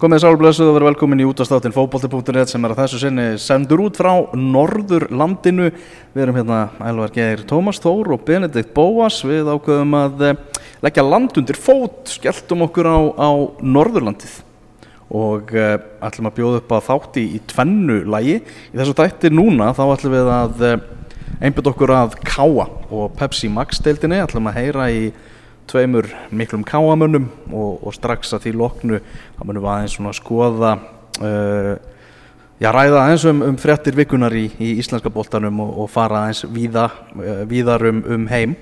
Komið sálblössuð og verið velkomin í útastáttin fókbólti.net sem er að þessu sinni sendur út frá Norður landinu. Við erum hérna Elvar Geir Tómas Þór og Benedikt Bóas. Við ákveðum að eh, leggja land undir fót, skelltum okkur á, á Norðurlandið og uh, ætlum að bjóða upp að þátti í tvennu lægi. Í þessu tætti núna þá ætlum við að uh, einbjöða okkur að Káa og Pepsi Max deildinni. ætlum að heyra í tveimur miklum káamönnum og, og strax að því loknu þá munum við aðeins svona skoða uh, já ræða aðeins um, um frettir vikunar í, í íslenska bóltanum og, og fara aðeins víða, uh, víðar um, um heim.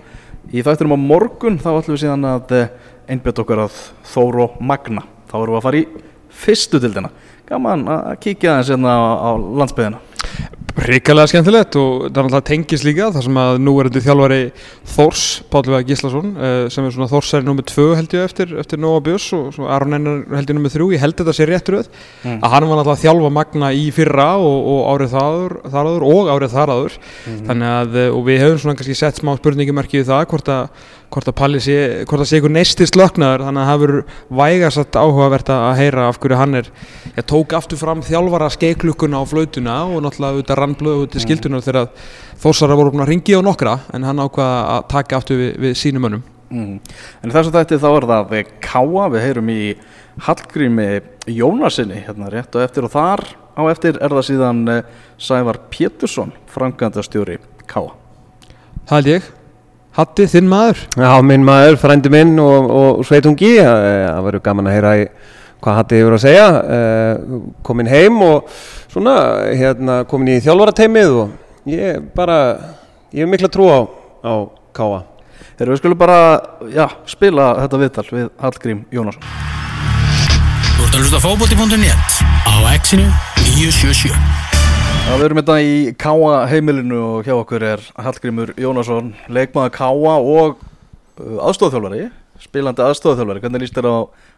Í þættinum á morgun þá ætlum við síðan að uh, einbjöta okkur að Þóro Magna. Þá erum við að fara í fyrstu tildina gaman að kíkja aðeins hérna á, á landsbyðina Ríkalega skemmtilegt og það er alltaf tengis líka þar sem að nú er þetta þjálfari Þórs, Pállvega Gíslason sem er svona Þórsæri nummið tvö held ég eftir, eftir Nóa Björns og Aron Einar held ég nummið þrjú, ég held þetta sé rétt röð mm. að hann var alltaf að þjálfa Magna í fyrra og, og árið þar, þar áður og árið þar áður mm. þannig að og við hefum svona kannski sett smá spurningumarki í það hvort að hvort að Palli sé, hvort að sé ykkur neistist lögnaður þannig að það verður vægasagt áhugavert að heyra af hverju hann er ég tók aftur fram þjálfara skeiklukkuna á flautuna og náttúrulega auðvitað rannblöðu í skildunar þegar þósara voru búin að ringi á nokkra en hann ákvaða að taka aftur við, við sínum önum mm. En þess að þetta þá er það við Káa, við heyrum í Hallgrími Jónasinni hérna rétt og eftir og þar á eftir er það síðan Sævar Pétursson framkvæmdastjóri Káa Það held ég Hatti, þinn maður? Já, minn maður, frændi minn og, og sveitungi, það verður gaman að heyra í hvað Hatti hefur að segja, komin heim og svona, hérna, komin í þjálfarateimið og ég bara, ég hef mikla trú á, á Káa. Þegar við skulum bara, já, spila þetta viðtal við Hallgrím Jónasson. Þú ert að hlusta fókbóti.net á exinu 977. Já, við erum þetta í Káa heimilinu og hjá okkur er Hallgrímur Jónasson, leikmaður Káa og uh, aðstofþjálfari, spilandi aðstofþjálfari. Hvernig líst þér á,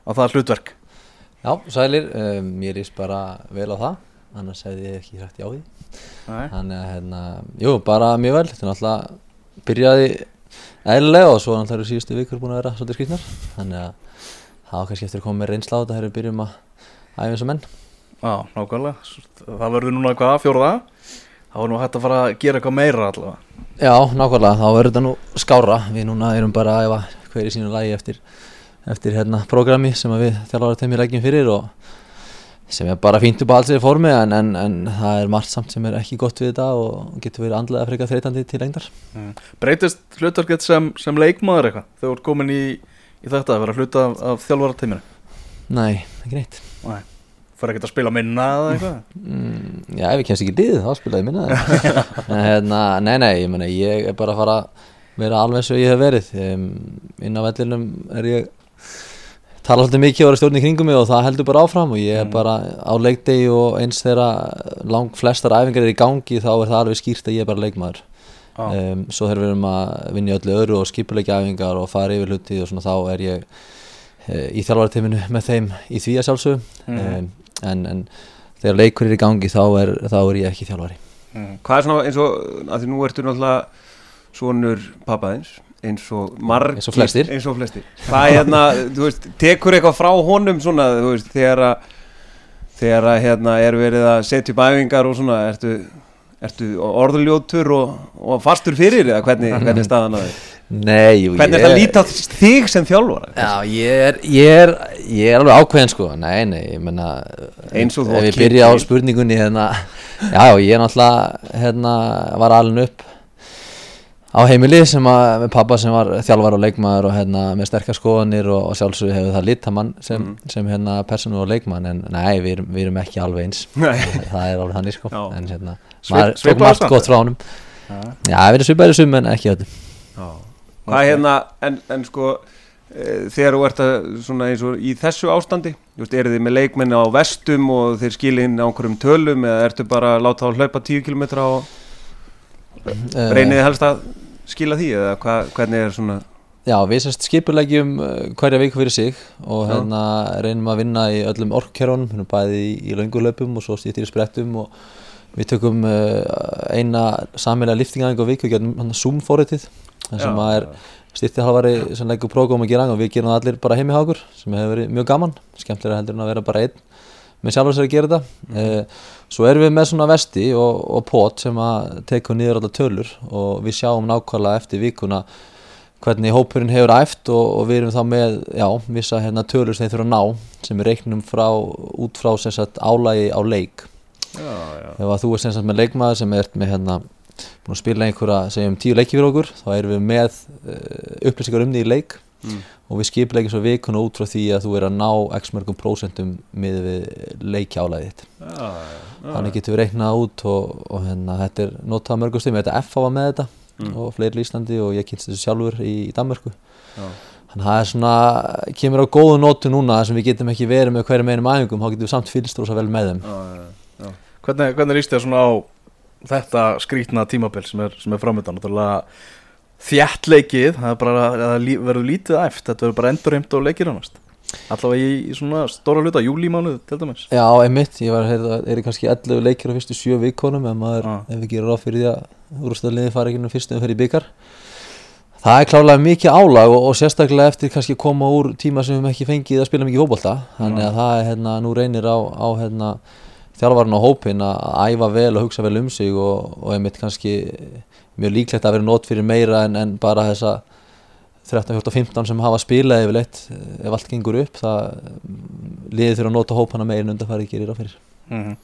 á það hlutverk? Já, sælir, um, ég líst bara vel á það, annars hefði ég ekki hrætt í á því. Nei. Þannig að, hérna, jú, bara mjög vel, þetta er náttúrulega byrjaði eðlilega og svo náttúrulega eru síðustu vikur búin að vera svolítið skrýtnar. Þannig að það var kannski eftir að koma með reynsla á þetta þegar við byrjum að æfa eins og menn. Já, nákvæmlega. Það verður núna hvað, fjóruða? Það var nú hægt að fara að gera eitthvað meira allavega. Já, nákvæmlega, þá verður þetta nú skára. Við núna erum bara að æfa hver í sínu lagi eftir, eftir hérna prógrami sem við þjálfara teimir leggjum fyrir og sem er bara fínt upp á alls í formi en, en, en það er margt samt sem er ekki gott við þetta og getur verið andlega frekar þreytandi til lengdar. Mm. Breytist hlutverkett sem, sem leikmaður eitthvað þegar þú ert komin í, í þetta að vera hluta af, af þjálfara teiminu? Nei, ekki neitt. Nei fyrir ekkert að spila minna eða eitthvað mm, Já, ef ég kemst ekki liðið þá spilaði minna en hérna, nei, nei, ég menna ég er bara að fara að vera alveg eins og ég hef verið um, inn á vellinum er ég tala alltaf mikið og er stjórn í kringum mig og það heldur bara áfram og ég er bara á leikdegi og eins þegar lang flestar æfingar er í gangi þá er það alveg skýrt að ég er bara leikmaður ah. um, svo þegar við erum að vinja öllu öru og skipuleikja æfingar og fara yfir hluti og svona þá er ég í þjálfarateiminu með þeim í því að sjálfsögum mm. um, en, en þegar leikur er í gangi þá er, þá er ég ekki þjálfari mm. Hvað er svona eins og að því nú ertu náttúrulega svonur pappaðins eins og margir eins og flestir, eins og flestir. er hérna, þú veist, tekur eitthvað frá honum svona, þú veist, þegar að þegar að hérna er verið að setja upp æfingar og svona, ertu ertu orðuljótur og, og fastur fyrir eða hvernig, hvernig staðan að þið Nei, jú, Hvernig er þetta að líta þig sem þjálfara? Já, ég er, ég er, ég er alveg ákveðin sko, nei, nei, ég menna Eins og þú Ef ég byrja á spurningunni, hérna, já, ég er náttúrulega, hérna, var alveg upp á heimili sem að, með pappa sem var þjálfar og leikmaður og hérna með sterkar skoðanir og, og sjálfsögur hefur það litamann sem, mm. sem hérna personu og leikmann en nei, við erum, vi erum ekki alveg eins, það er alveg hann í sko, já. en hérna, maður tók margt gott frá honum. Já, já við erum svipaðið sum en ekki öllum. Já. Hvað hérna, en, en sko e, þegar þú ert að svona eins og í þessu ástandi, þú veist, eru þið með leikmenni á vestum og þeir skilja inn á einhverjum tölum eða ertu bara að láta þá hlaupa 10 km og reynið helst að skila því eða hva, hvernig er svona Já, við sérst skipulegjum hverja viku fyrir sig og hérna reynum að vinna í öllum orkkerunum, bæði í, í laungulöpum og svo stýttir í sprettum og við tökum uh, eina samilega liftingaðing á viku og getum Zoom fóritið þar sem að er styrti halvari sem leggur prógum að gera og við gerum það allir bara heimi hjá okkur sem hefur verið mjög gaman, skemmtilega heldur en að vera bara einn með sjálfur sér að gera þetta. Eh, svo erum við með svona vesti og, og pot sem að tekur niður allar tölur og við sjáum nákvæmlega eftir vikuna hvernig hópurinn hefur æft og, og við erum þá með já, vissa hérna, tölur sem þeir þurfa að ná sem við reiknum frá, út frá sem sagt, álægi á leik. Já, já. ef að þú er sem sagt með leikmaður sem er með hérna spila einhverja, segjum tíu leiki fyrir okkur þá erum við með uh, upplýsingar um því leik Mm. og við skipilegjum svo vikuna út frá því að þú er að ná x mörgum prósentum með við leikjálaðið þitt já, já. þannig getum við reiknað út og, og hérna, þetta er notað stöðum, þetta F var með þetta Mm. og fleiri í Íslandi og ég kynst þessu sjálfur í, í Danmörku Já. þannig að það er svona, kemur á góðu nótu núna þar sem við getum ekki verið með hverjum einum æfingum, þá getum við samt fylgst rosa vel með þeim Já, já, já. Hvernig, hvernig líst þér svona á þetta skrítna tímabil sem er, er framöndan þjættleikið, það bara það verður lítið æft, þetta verður bara endurheimt og leikir ánast Allavega í, í svona stóra hluta, júlímánuð til dæmis. Já, einmitt, ég var að heyrða, er kannski 11 leikir á fyrstu 7 vikonum en maður, Já. ef við gerum ráð fyrir því að úrstæðliði fara ekki nú fyrstu um fyrir byggar Það er klálega mikið álag og, og sérstaklega eftir kannski að koma úr tíma sem við höfum ekki fengið að spila mikið fótbolta. Þannig að það er hérna, nú reynir á, á hérna, þjálfarinn á hópin að æfa vel og hugsa vel um sig og, og einmitt kannski mjög líklegt að vera nót fyrir meira en, en bara þessa 13, 14, 15 sem hafa spilað yfirleitt ef allt gengur upp það liðið þurfa að nota hópana meira en undanfæri gerir á fyrir. Mm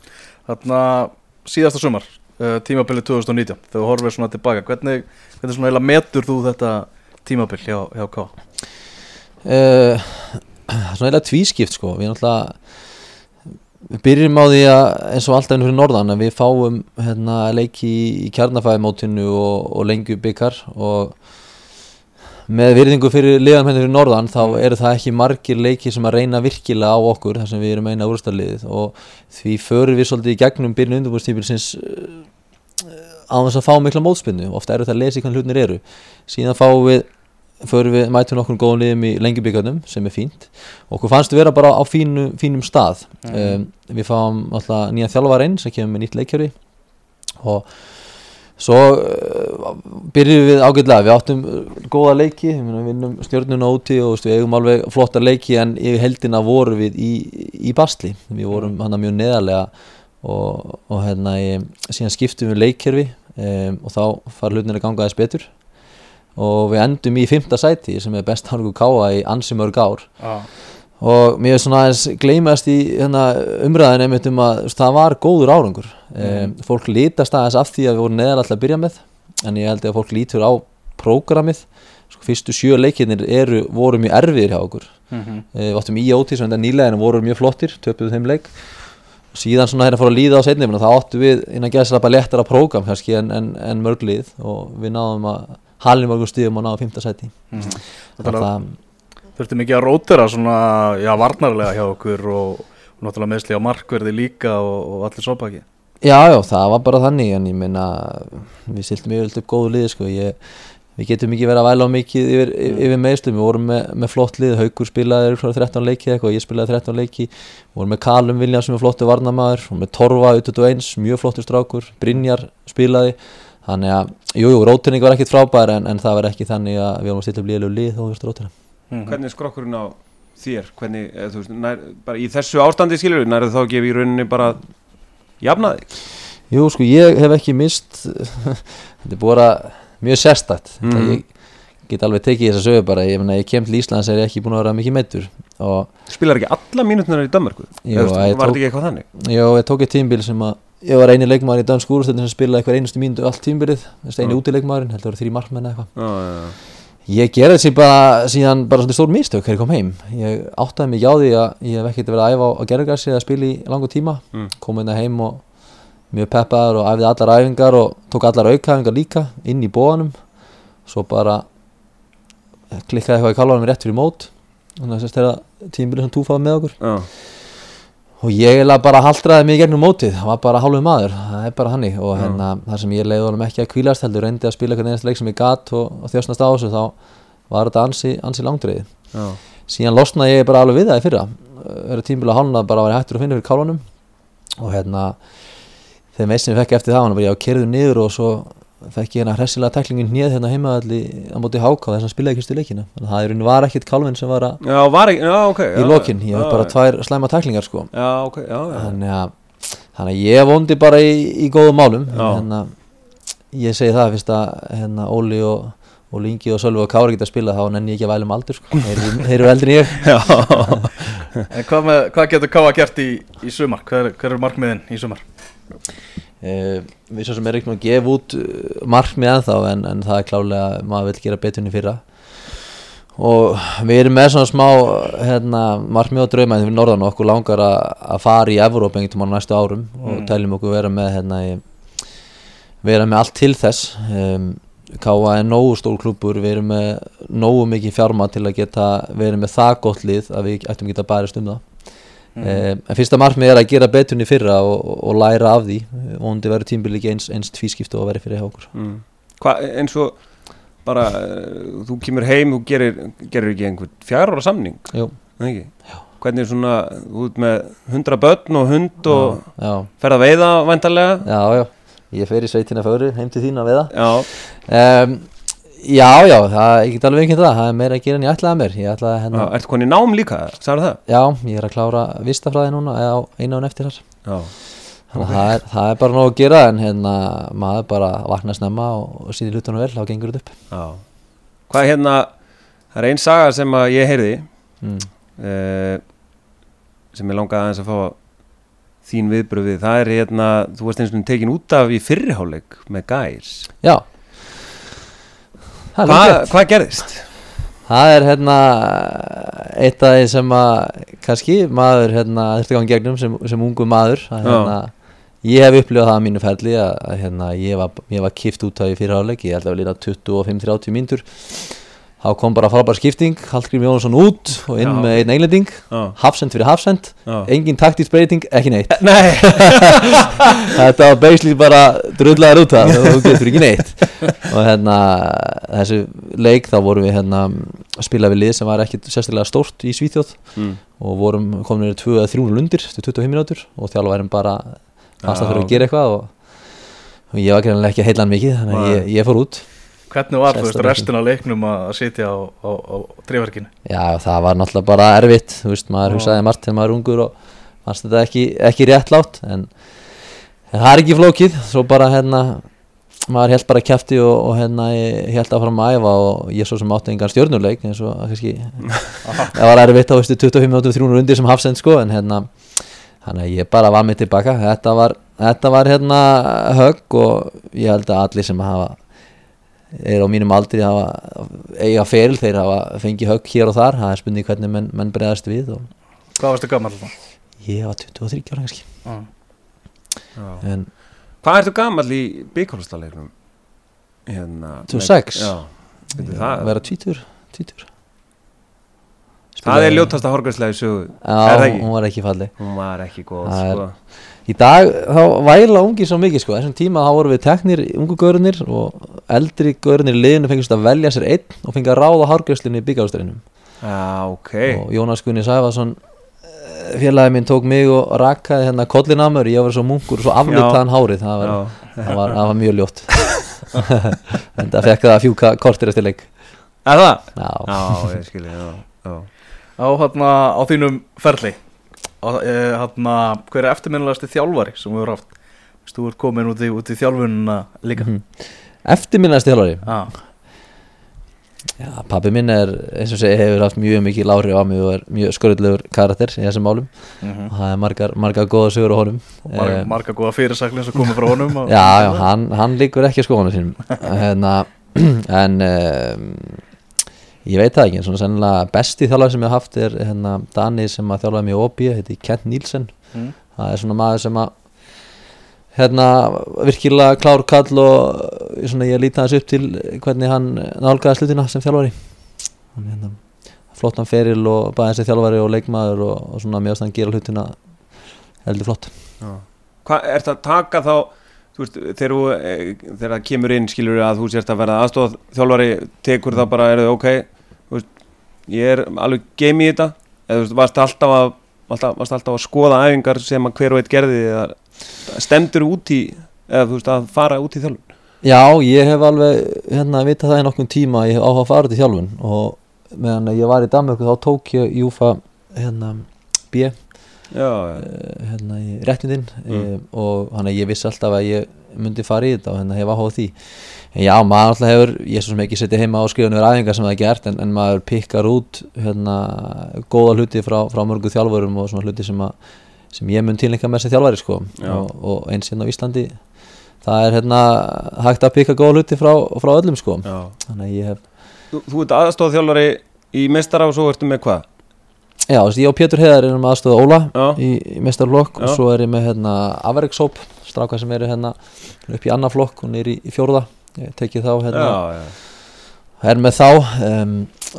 Þarna síðasta sumar uh, tímabilið 2019 þegar þú horfir svona tilbaka hvernig, hvernig svona eiginlega metur þú þetta tímabil hjá, hjá K? uh, Svona eiginlega tvískipt sko. Við náttúrulega við byrjum á því að eins og alltaf inn fyrir norðan að við fáum hérna, leiki í, í kjarnafæðimótinu og, og lengju byggar og með virðingu fyrir liðan hérna fyrir norðan þá eru það ekki margir leiki sem að reyna virkilega á okkur þar sem við erum eina úrstarliðið og því förum við svolítið í gegnum byrjun undirbúrstífilsins á þess að fá mikla mótspinnu ofta eru það að lesa í hvernig hlutinir eru. Síðan fáum við förum við mætum okkur góðum liðum í lengjubíkarnum sem er fínt. Okkur fannst við vera bara á fínu, fínum stað. Um, við fáum alltaf nýja þjálfar inn sem kemur með nýtt leikjöri og svo uh, byrjum við ágætlega. Við áttum uh, góða leiki. Við vinnum stjórnuna úti og við eigum alveg flotta leiki en yfir heldina vorum við í, í basli. Við vorum hann mjög neðarlega og, og hérna síðan skiptum við leikkerfi. Um, og þá fara hlutinir að ganga aðeins betur og við endum í fymta sæti sem er best hangu káa í ansi mörg ár. Ah. og mér er svona aðeins gleymast í hérna, umræðin einmitt um að það var góður árangur. Um, fólk lítast aðeins af því að við vorum neðar alltaf að byrja með en ég held að fólk lítur á prógramið. Sko, fyrstu sjö leikirnir eru, voru mjög erfiðir hjá okkur. Mm -hmm. Eh, við áttum í óti sem þetta nýlega en voru mjög flottir, töpuðu þeim leik. Síðan svona hérna fór að líða á seinni þá áttu við innan gæðslega bara léttara prógram en, en, en mörg lið. Og við náðum að halin mörgum stíðum og náðum fymta sæti. Þetta það, þurfti mikið að rótera svona, já, varnarlega hjá okkur og, og náttúrulega meðsli á markverði líka og, og allir sopaki já já það var bara þannig en ég meina við siltum yfirleitt upp góðu liði sko. Ég, við getum ekki verið að væla á mikið yfir, yfir meðslum, við vorum með, með flott lið. Haukur spilaði örugglega 13 leiki eða eitthvað ég spilaði 13 leiki, við vorum með Kalum Vilja sem er flottu varnamaður, við vorum með Torfa 21, mjög flottur strákur, Brynjar spilaði, þannig að jújú, jú, rótinning var ekkit frábær en, en það var ekki þannig að við vorum að stilla upp liðlegu lið þó við veist rótina Hvernig er skrokkurinn á þér? Hvernig, eða, þú veist, nær, bara í þessu ástandi skilur við, nærðu þá að gefa í rauninni bara jafna þig? Jú, sko, ég hef ekki mist þetta er bara mjög sérstætt mm. Mhm. ég get alveg tekið þess að sögu bara ég, mena, ég kem til Íslands er ég ekki búin að vera mikið meittur og Spilar ekki alla mínútunar í Danmarku? Jú, Eða, þú veist, ég var þetta ekki eitthvað þannig? já, ég tók eitt tímbil sem að ég var eini leikmaður í dansk úrstöldin sem spilaði eitthvað einustu mínútu allt tímbilið, eini Já. útileikmaðurinn heldur að það voru þrý markmenn eitthvað. Ég gerði þessi bara síðan bara svona stór mistök þegar ég kom heim ég áttaði mig á því að ég hef ekkert verið að æfa á, gerðargrassi eða spila í langu tíma Mm. kom hérna heim og mjög peppaður og æfði allar æfingar og tók allar aukaæfingar líka inn í bóanum svo bara klikkaði eitthvað í kalvanum rétt fyrir mót þannig að tímbilið sem túfaði með okkur. Já. og ég eiginlega bara haldraði mig gegnum mótið. Það var bara hálfur maður, það er bara hannig og hérna, þar sem ég leiði honum ekki að kvílast heldur reyndi að spila eitthvað einasta leik sem ég gat og, og þjóstnast á þessu þá var þetta ansi, ansi langdreið síðan losnaði ég bara alveg við það í fyrra. Verið tímbilega hálnað bara að vera hættur að finna fyrir kálunum og hérna þegar sem ég fekk eftir það var bara ég á kerðu niður og svo fekk ég hérna hressilega tæklingin hnið hérna heimaðalli á móti háká þess að spilaði ekki stu leikina þannig að það í rauninni var ekkit kálfin sem var að Já, var ekki, já, ok í lokin, ég hef bara tvær slæma tæklingar sko Já, ok, já, já þannig að, þannig að ég vondi bara í, í góðum málum Já. hérna, ég segi það fyrst að hérna, Óli og Óli Ingi og Sölvi og Kári geta spilað þá nenni ég ekki að væla um aldur sko. þeir, eru- þeir eru eldri en ég En hvað, með, hvað getur Káa gert í, í sumar? Hver, hver er markmiðin í sumar? Eh, við svo sem er ekki að gefa út uh, markmið ennþá en, en það er klálega maður vil gera í fyrra. Og við erum með svona smá hérna, markmið og drauma en við norðan okkur langar að, að fara í Evróp einhvern tímann á næstu árum og teljum okkur vera með hérna, í, vera með allt til þess. Um, Káa er nógu stór klúbur við erum með nógu mikið fjárma til að geta verið með það gott lið að við ættum að geta bærist um það. Mm. en fyrsta markmið er að gera í fyrra og, og, og læra af því. Vonandi verður tímbil ekki eins, eins tvískipt og að vera fyrir hjá okkur. Mm. Eins og bara, eh, þú kemur heim, þú gerir, gerir ekki einhvern fjár ára samning? Já. Hvernig er svona, ert með hundra börn og hund og já, ferð að veiða væntalega já, já. Ég fer í sveitina fögru, heim til þín að veiða. Já, um, Já, já, það, ég get alveg ekki það það er meira að gera en ég ætlaði mér. Ég ætlaði já hérna, ertu konið nám líka, sagði það? já, ég er að klára vistafræði núna, eða á einu án eftir þar. Já Þannig að það, er, það er bara nóg að gera en hérna, maður bara vakna snemma og, og síði hlutunum vel, þá gengur þetta upp. Já. Hvað er hérna, það er ein saga sem að ég heyrði mm. uh, sem ég langaði aðeins að fá þín viðbröð við, það er hérna þú varst eins og tekin út af í fyrriháleik með gæs. Já Er Hva. Hvað gerðist? Það er hérna eitt af því sem að kannski maður hérna þurfti að ganga gegnum sem, sem ungu maður að, hérna, ég hef upplifað það á mínu ferli að, að hérna, ég var, ég var kift út af í fyrirháleik ég held að við lína 25-30 mínútur þá kom bara frábær skipting Hallgrim Jónsson út og inn Já. með einn englending hafsend fyrir hafsend engin taktísk breyting, ekki neitt. Nei. Þetta var basically bara drullaður út það þú getur ekki neitt. Og hérna þessu leik þá vorum við hérna að spila við lið sem var ekkit sérstaklega stórt í Svíþjóð. Mm. og vorum komin í 2 eða 3 lundir til 25 minútur og þjálfærum bara fannst að Já. þurfa að gera eitthvað og, og ég var ekki heila mikið þannig að ég, ég fór út Hvernig var þú veist, restin af leiknum að sitja á, á, á tríverkinu? já það var náttúrulega bara erfitt þú veist maður hugsaði margt þegar maður er ungur og fannst þetta ekki, ekki réttlátt en, en það er ekki flókið svo bara hérna maður held bara kæfti og, og hérna ég held að fram að æfa og ég svo sem átti engan stjörnuleik eins og kannski það var erfitt á veistu 25 minútur 300 undir sem hafsend sko en hérna þannig að ég bara var mig tilbaka þetta var, þetta var hérna högg og ég held að allir sem hafa er á mínum aldri hafa eiga feril þeir hafa fengið högg hér og þar það er spurning hvernig menn, menn bregðast við og Hvað varstu gammal þá? ég var 23 ára kannski Já. en Hvað ertu gamall í bygghólstaleiknum? Hérna 26? Já Veitu, að það, vera tvítur, tvítur það er ljótasta horgarslega í sögu Já, Er það ekki? hún var ekki falli Hún var ekki góð Það er- sko. Í dag þá væla ungi svo mikið sko. Þessum tíma þá voru við teknir ungu gaurunir og eldri gaurunir í liðinu fengist að velja sér einn og fengið að ráða hárgjörslinni í byggjársturinnum Já, ok. Og Jónas Gunni Sæfason félagi minn tók mig og rakaði hérna kollin að mér, ég var svo munkur og svo aflitaðan hárið, það var, það var, það var mjög ljótt. En það fekk það að fjúka kortir eftir leik. Er það? Já, Já, ég skilji, já, já. Á, hérna, á þínum ferli? á, hérna, Hver er eftirminnilegasti þjálfari sem við erum haft? Þú ert komin út í, út í þjálfununa líka Mhm. eftirminnast þjálfari Já, Já, pabbi minn er, eins og segi, hefur haft mjög mikið lári á mig og er mjög skurðlegur karakter í þessum málum Mhm. og það er margar, margar góða sögur á honum Mar, Eh, marga góða fyrirsaklinn sem komið frá honum og, Já, já, hann, hann líkur ekki að skoðanu sínum hérna, en um, ég veit það ekki, en svona sennilega besti þjálfari sem ég haf haft er hérna, Dani sem að þjálfaði mig í OB, heiti Kent Nílsen Mm. það er svona maður sem að hérna, virkilega klár kall og svona, ég líti hans upp til hvernig hann nálgaði slutina sem þjálfari. Hann, hérna, flottan feril og bæðið sem þjálfari og leikmaður og, og svona meðast hann gera hlutina heldur flott. Hvað ert að taka þá þú veist, þegar, þú, eh, þegar það kemur inn skilur að þú sérst að verða aðstof þjálfari tekur það bara, er þau ok ég er alveg game í þetta eða þú veist, varst alltaf að alltaf, varst alltaf að skoða æfingar sem að hver og eitt gerði eða stemdur út í eða þú veist að fara út í þjálfun Já, ég hef alveg hérna vitað það í nokkrum tíma að ég hef áhuga að fara til þjálfun og meðan ég var í Danmörku þá tók ég Júfa hérna B já, já, eh, hérna í réttindin Mm. mm. og hann að ég vissi alltaf að ég myndi fara í þetta og hérna hef áhuga á því. En já, maður alltaf hefur, ég er svo sem ekki setið heima á skrifunum við æfingar sem það er gert en, en maður pikkar út hérna góða hluti frá, frá mörgu þjálfurum og svona hluti sem, að, sem ég mun tilninga með sem þjálfari sko. Og, og eins hérna á Íslandi það er hérna hægt að pikka góða hluti frá, frá öllum sko. Hef Þú, þú ert aðstofþjálfari í meistara og svo ertu með hvað? Já, þú veist, ég og Pétur Heiðar erum aðstöða Óla Já. í, í mestarflokk og svo er ég með hérna Avereksóp, stráka sem eru hérna upp í annar flokk og niður í, í fjórða. Ég tekið þá hérna, Já, já, er með þá um,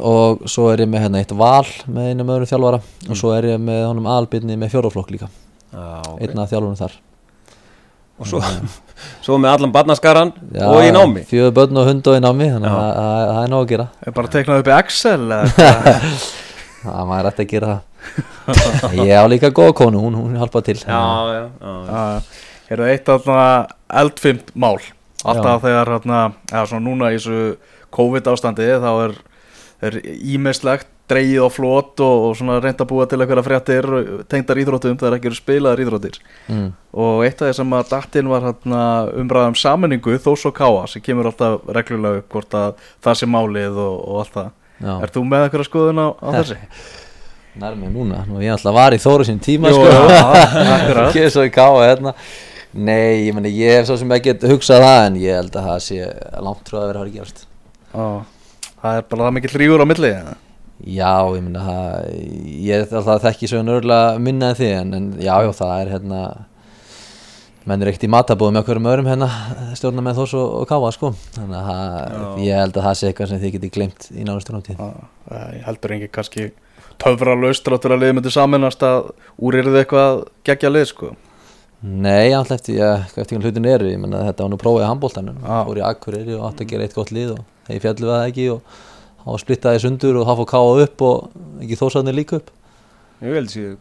og svo er ég með hérna eitt val með einum öðrum þjálfara og svo er ég með honum albyrni með fjórðaflokk líka. Já ok. einn af þjálfurum þar. Og svo, svo með allan barnaskaran Já, og í námi. Fjögur börn og hund og í námi þannig að það- er nóg að gera. Er bara teiknað upp í Excel eða? það maður ætti að gera það ég á líka góða konu, hún, hún hjálpa til Já, já, já, já. Er það eitt af eldfimt mál alltaf þegar hérna, eða svona núna í þessu COVID ástandi þá er, er ímislegt dreigið á flot og, og svona reynd að búa til einhverja fréttir tengdar íþróttum þegar ekki eru spilaðar íþróttir mm. og eitt af því sem að dattinn var hérna, umræðum sammenningu þó svo káa sem kemur alltaf reglulega upp hvort að það sé málið og, og allt það. Er þú með einhverja skoðun á, á þessi? nærmið núna, nú ég alltaf var í Þóru sín tíma Jú, sko. ekki svo í káa hérna. Nei, ég meni, ég hef svo sem ekki hugsað það en ég held að það sé langt frá að vera að vera að Á, það er bara það mikill rígur á milli eða? já, ég meni, það ég er alltaf þekki svo nörgulega minna en þið en, en já, já, það er hérna menn er ekkert í matabóðum með okkur um öðrum hérna stjórna með þós og, og káa sko. Þannig að það, ég held að það sé eitthvað sem þið geti glemt í nánastur náttið Já, ég heldur engin kannski töfra laust ráttur að liðið myndi saminast að úr eru þið eitthvað geggja lið sko. Nei, alltaf eftir, ja, eftir hvernig hlutin eru ég menna þetta var nú prófið að handbóltanum fór í Akureyri og átti að gera eitt gott lið og þegar fjallu við það ekki og þá splittaði sundur og fór káa upp og ekki þósaðnir líka upp. Ég held sér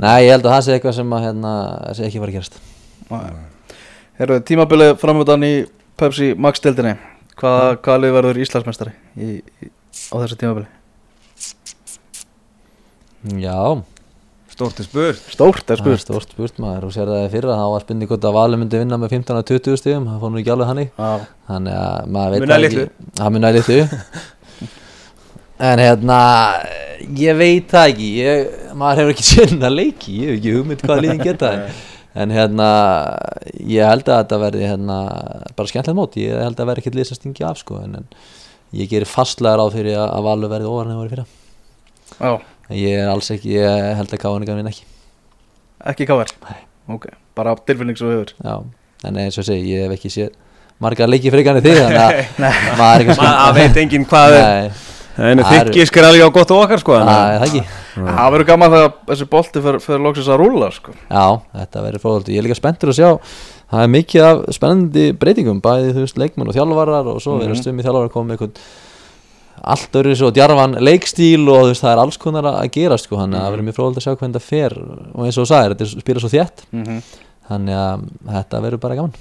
Nei, ég held að það sé eitthvað sem að hérna, sé ekki var að gerast. Herru, tímabilið framöndan í Pepsi Max-deldinni hvaða, hvaða lið verður Íslandsmeistari í, í, á þessu tímabili? Já, Stórti spurt. Stórt er er spurt. stórt spurt maður. Og sér það í fyrra þá var spurning hvort að Valur myndi vinna með 15 að 20 stigum. Það fór nú ekki alveg hannig Já, þannig að maður veit litlu. ekki. Það munaði litlu. En hérna ég veit það ekki. Ég, maður hefur ekki sinna leiki ég hef ekki hugmynd hvað liðin geta. En, hérna ég held að þetta verði hérna bara skemmtilegt mót, ég held að verði ekki lið sem stingi af sko, en, en ég gerir fastlega ráð fyrir að, að Valur verði ofar en það voru fyrir en ég er alls ekki, ég held að káðan að vinna ekki. Ekki káver Nei. Ok, bara tilfinning svo hefur. Já, en eins og segi, ég hef ekki séð margar leiki frekar en þig þannig að maður er ekki Það veit enginn hvað er En Það eru- þykki alveg á gott og okkar sko það er það ekki Það verður gaman þegar þessi bolti fyrir, loksins að rúla sko. Já, þetta verður fróðaldi. Ég er líka spenntur að sjá það er mikið af spennandi breytingum bæði þú veist leikmenn og þjálfarar og svo verður stummi þjálfarar komið með einhvern allt öðru svo djarfan leikstíl og þú veist það er alls konar að gera sko þannig að það verður mjög fróðaldi að sjá hvernig það fer og eins og þú sagðir, þetta er- spila svo þétt mm -hmm. þannig að þetta verður bara gaman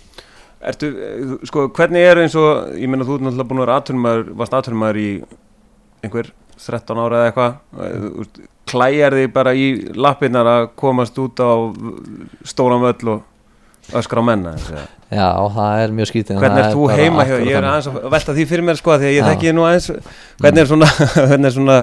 Ertu, eh, sko, hvernig er eins og, ég meina þú ert náttúrulega búin að vera atvinnumæður, varst atvinnumæður í einhver 13 ára eða eitthvað, klæjar þig bara í lappirnar að komast út á stóran völl og öskra á menna? Já, það er mjög skrítið en hvernig er þú heima hjá, ég er aðeins að velta því fyrir mér sko, því að ég þekki nú aðeins, hvernig er svona, hvernig er svona,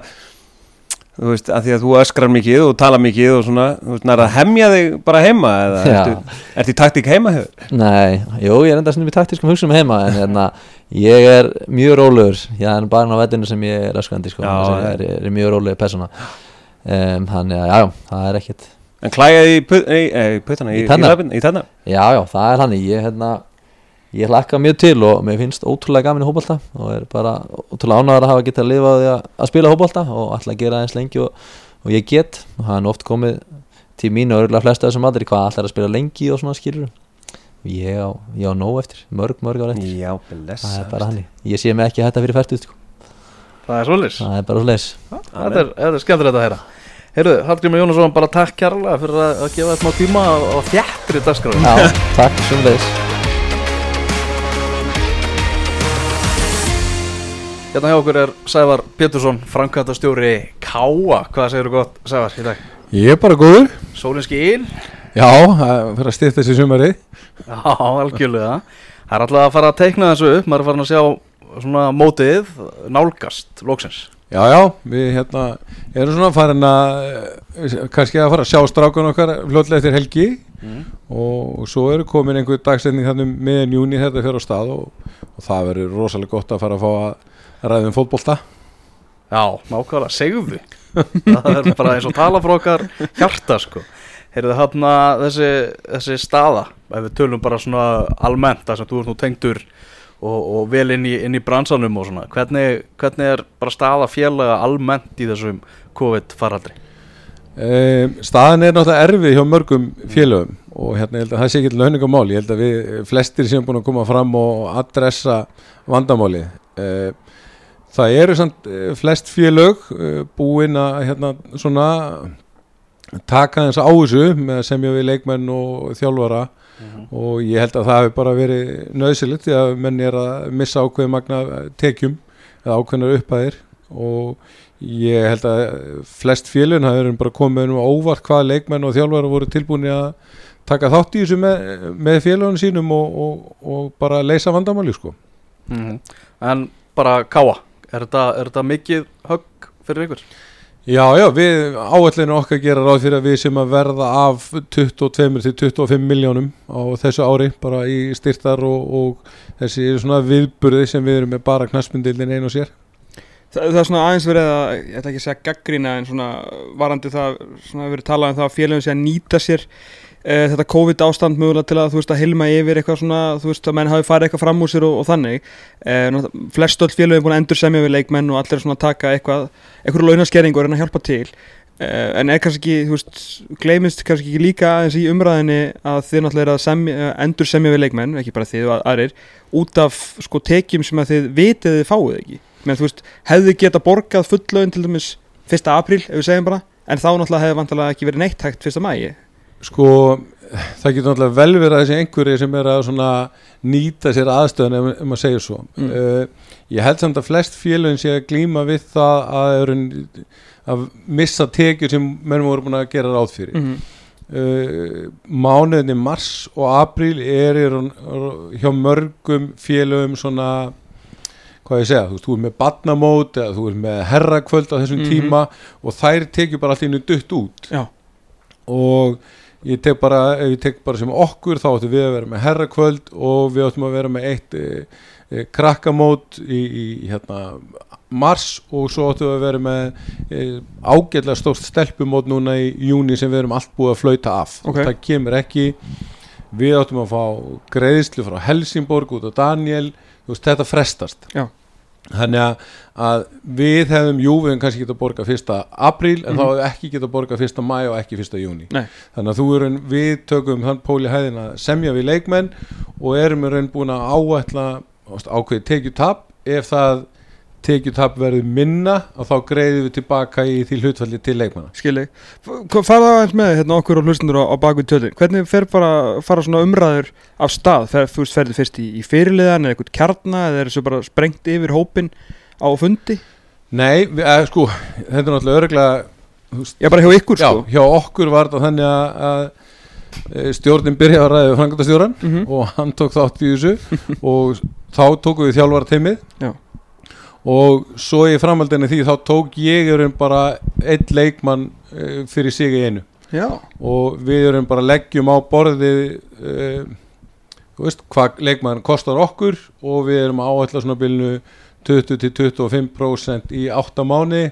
þú veist, að því að þú öskrar mikið og tala mikið og svona, þú veist, nær að hemja þig bara heima eða Já. ertu, ertu í taktík heima þér? Nei, jú, ég er enda svona við taktískum hugsunum heima en hérna, ég er mjög rólegur ég er bara á vettinu sem ég er öskrandi sko, Já, ég er, er, er mjög rólegur persóna um, að já, já, það er ekkit En klæjaði í, í, í puttana, í, Í í, í tennar? Já, já, það er hann ég, hérna, ég hlakka mjög til og mér finnst ótrúlega gaman í hópolta og er bara ótrúlega ánægður að hafa getað að lifa á því að, að spila hópolta og alltaf að gera eins lengi og, og ég get. Og það er oft komið til mín og örgulega flesta þessum aldrei hvað allar að spila lengi og svona skilur ég á, ég á nóg eftir, mörg, mörg ár eftir. Já, það blessa er bara hann ég sé mig ekki hætta fyrir færtuð sko. Það er svolítið það er bara svo leis Þetta er, er skemmtilegt að heyra. Heyrðu, Hallgrímur Jónasson, bara takk kærlega fyrir að, að gefa þetta smá tíma og, þjættri dagskráð já, takk, svo Hérna hjá okkur er Sævar Pétursson, framkvæmtastjóri Káa. Hvað segir þú gott, Sævar, í dag? Ég er bara góður Sólin skín? Já, það fyrir að styrta þessi sumari Já, algjörlega. Það er alltaf að fara að teikna þessu upp, maður er farin að sjá svona mótið nálgast, loksins. Já, já, við hérna erum svona farin að eh, kannski að fara að sjá strákun okkar fljótlega eftir helgi og svo eru komin einhver dagsetning þannig meðan júni þetta fyrir á stað og, og það verður rosalega gott að fara að fá að ræða um fótbolta Já, nákvæmlega, segðu. það er bara eins og tala frá okkar hjarta, sko. Heyrðu þarna þessi, þessi staða, ef við tölum bara svona almennt, það sem þú ert nú tengdur og, og vel inn í, inn í bransanum og svona, hvernig, hvernig er bara staða félaga almennt í þessum COVID-faraldri? Um, staðan er náttúrulega erfið hjá mörgum félögum og hérna ég held að það sé ekki launingamál, ég held að við flestir sem búin að koma fram og adressa vandamáli um, það eru samt eh, flest félög uh, búin að hérna svona taka þess á þessu með að semja við leikmenn og þjálfara. Og ég held að það hefur bara verið nöðsilegt því að menn er að missa ákveðin magna tekjum eða ákveðinar upphæðir. Og ég held að flest það eru bara komið um óvart hvað leikmenn og þjálfara voru tilbúin að taka þátt í þessu með, með félagunum sínum og, og, og bara leysa vandamáli sko. Mm En bara Káa, er þetta, er þetta mikið högg fyrir ykkur? Já, já, við áallinu okkar gera ráð fyrir að við sem að verða af 22 til 25 miljónum á þessu ári bara í styrtar og, og þessi svona viðburði sem við erum með bara knaspindildin einu og sér. Það, það er svona aðeins verið að, ég ætla ekki að segja gaggrína en svona varandi það, svona verið talað um það að félagum sé að nýta sér e, þetta COVID ástand mögulega til að þú veist að hilma yfir eitthvað svona, þú veist að menn hafi farið eitthvað fram úr sér og, og þannig. E, flest öll félagum er búin að endur semja við leikmenn og allir er svona að taka eitthvað, eitthvað launaskerringu og reyna að hjálpa til. E, en er kannski ekki, þú veist, gleymist kannski ekki líka aðeins í umræðinni að þið náttúrulega er að semja, endur semja við leikmenn, ekki bara þið og aðrir, út af sko tekjum sem að þið vitið þið fáið ekki menn þú veist, hefði geta borgað fullögin til dæmis 1. apríl, ef við segjum bara en þá náttúrulega hefði vantilega ekki verið neitt hægt 1. mægi Sko, það getur náttúrulega vel verið að þessi einhverju sem er að svona nýta sér aðstöðan ef, ef maður segir svo. Mm. Uh, ég held samt að flest félagin sé að glíma við það að, að missa tekjur sem mennum voru búin að gera ráð fyrir. mm -hmm. Uh, mánuðinni mars og apríl er, er hjá mörgum félagum svona hvað ég segja, þú veist, þú er með badnamót eða þú er með herrakvöld á þessum Mhm. tíma og þær tekjur bara allt innu dutt út Já. og ég tek bara, ég tek bara sem okkur þá áttum við að vera með herrakvöld og við áttum að vera með eitt e, e, krakkamót í, í hérna mars og svo áttum við að vera með e, ágætlega stórt stelpumót núna í júni sem við erum allt búið að flauta af Ok. það kemur ekki við áttum að fá greiðslu frá Helsingborg út á Daniel veist, þetta frestast Já. Þannig að, að við hefðum jú, við hefum kannski getað borgað fyrsta apríl en Mhm. þá hefum við ekki getað borgað fyrsta mæ og ekki fyrsta júni þannig að þú erum, við tökum þann póli hæðin að semja við leikmenn og erum í raun búin að áætla ást, ákveði tekjutap. Ef það tekjutap verður minna og þá greiðum við tilbaka í því hlutfalli til leikmanna. Skilji. Fara það eins með hérna, okkur og hlustundur á, á bakvið tjöldin? Hvernig fer bara fara svona umræður af stað, fer, þú veist, ferði fyrst í, í fyrirliðan eða eitthvað kjarna eða er þessu bara sprengt yfir hópin á fundi? Nei, við, eða, sko, þetta er náttúrulega örgulega já bara hjá ykkur Já, sko. hjá okkur var þetta þannig að, að e, stjórnin byrjaði að ræða frangandastjóran Mhm. og hann tók þátt í þessu og þá tókum við þjálfara teimið Já. Og svo í framhaldinu því þá tók ég erum bara einn leikmann e, fyrir sig í einu. Já, og við erum bara leggjum á borðið e, þú veist, hvað leikmann kostar okkur og við erum áætla svona bylnu 20-25% í 8 mánu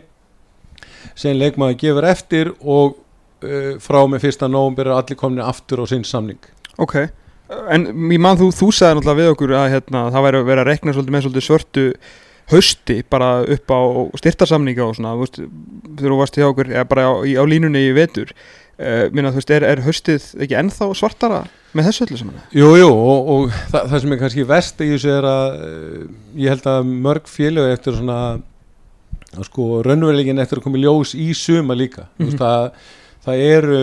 sem leikmann gefur eftir og uh, frá með fyrsta nóvumber er allir komin aftur á sinn samning. Ok. En ég man þú, þú sagði náttúrulega við okkur að hérna, það væri að vera að rekna svolítið með svolítið svörtu hausti bara upp á styrtarsamninga og svona, veist, þegar þú varst hjá okkur eða bara á, á línunni í vetur uh, minna, veist, er, er haustið ekki ennþá svartara með þessu öllu saman? Jú, jú, og, og það, það sem er kannski vest í þessu er að uh, ég held að mörg félög eftir svona að sko raunverulegin eftir að koma í ljós í suma líka mm. -hmm. það, það eru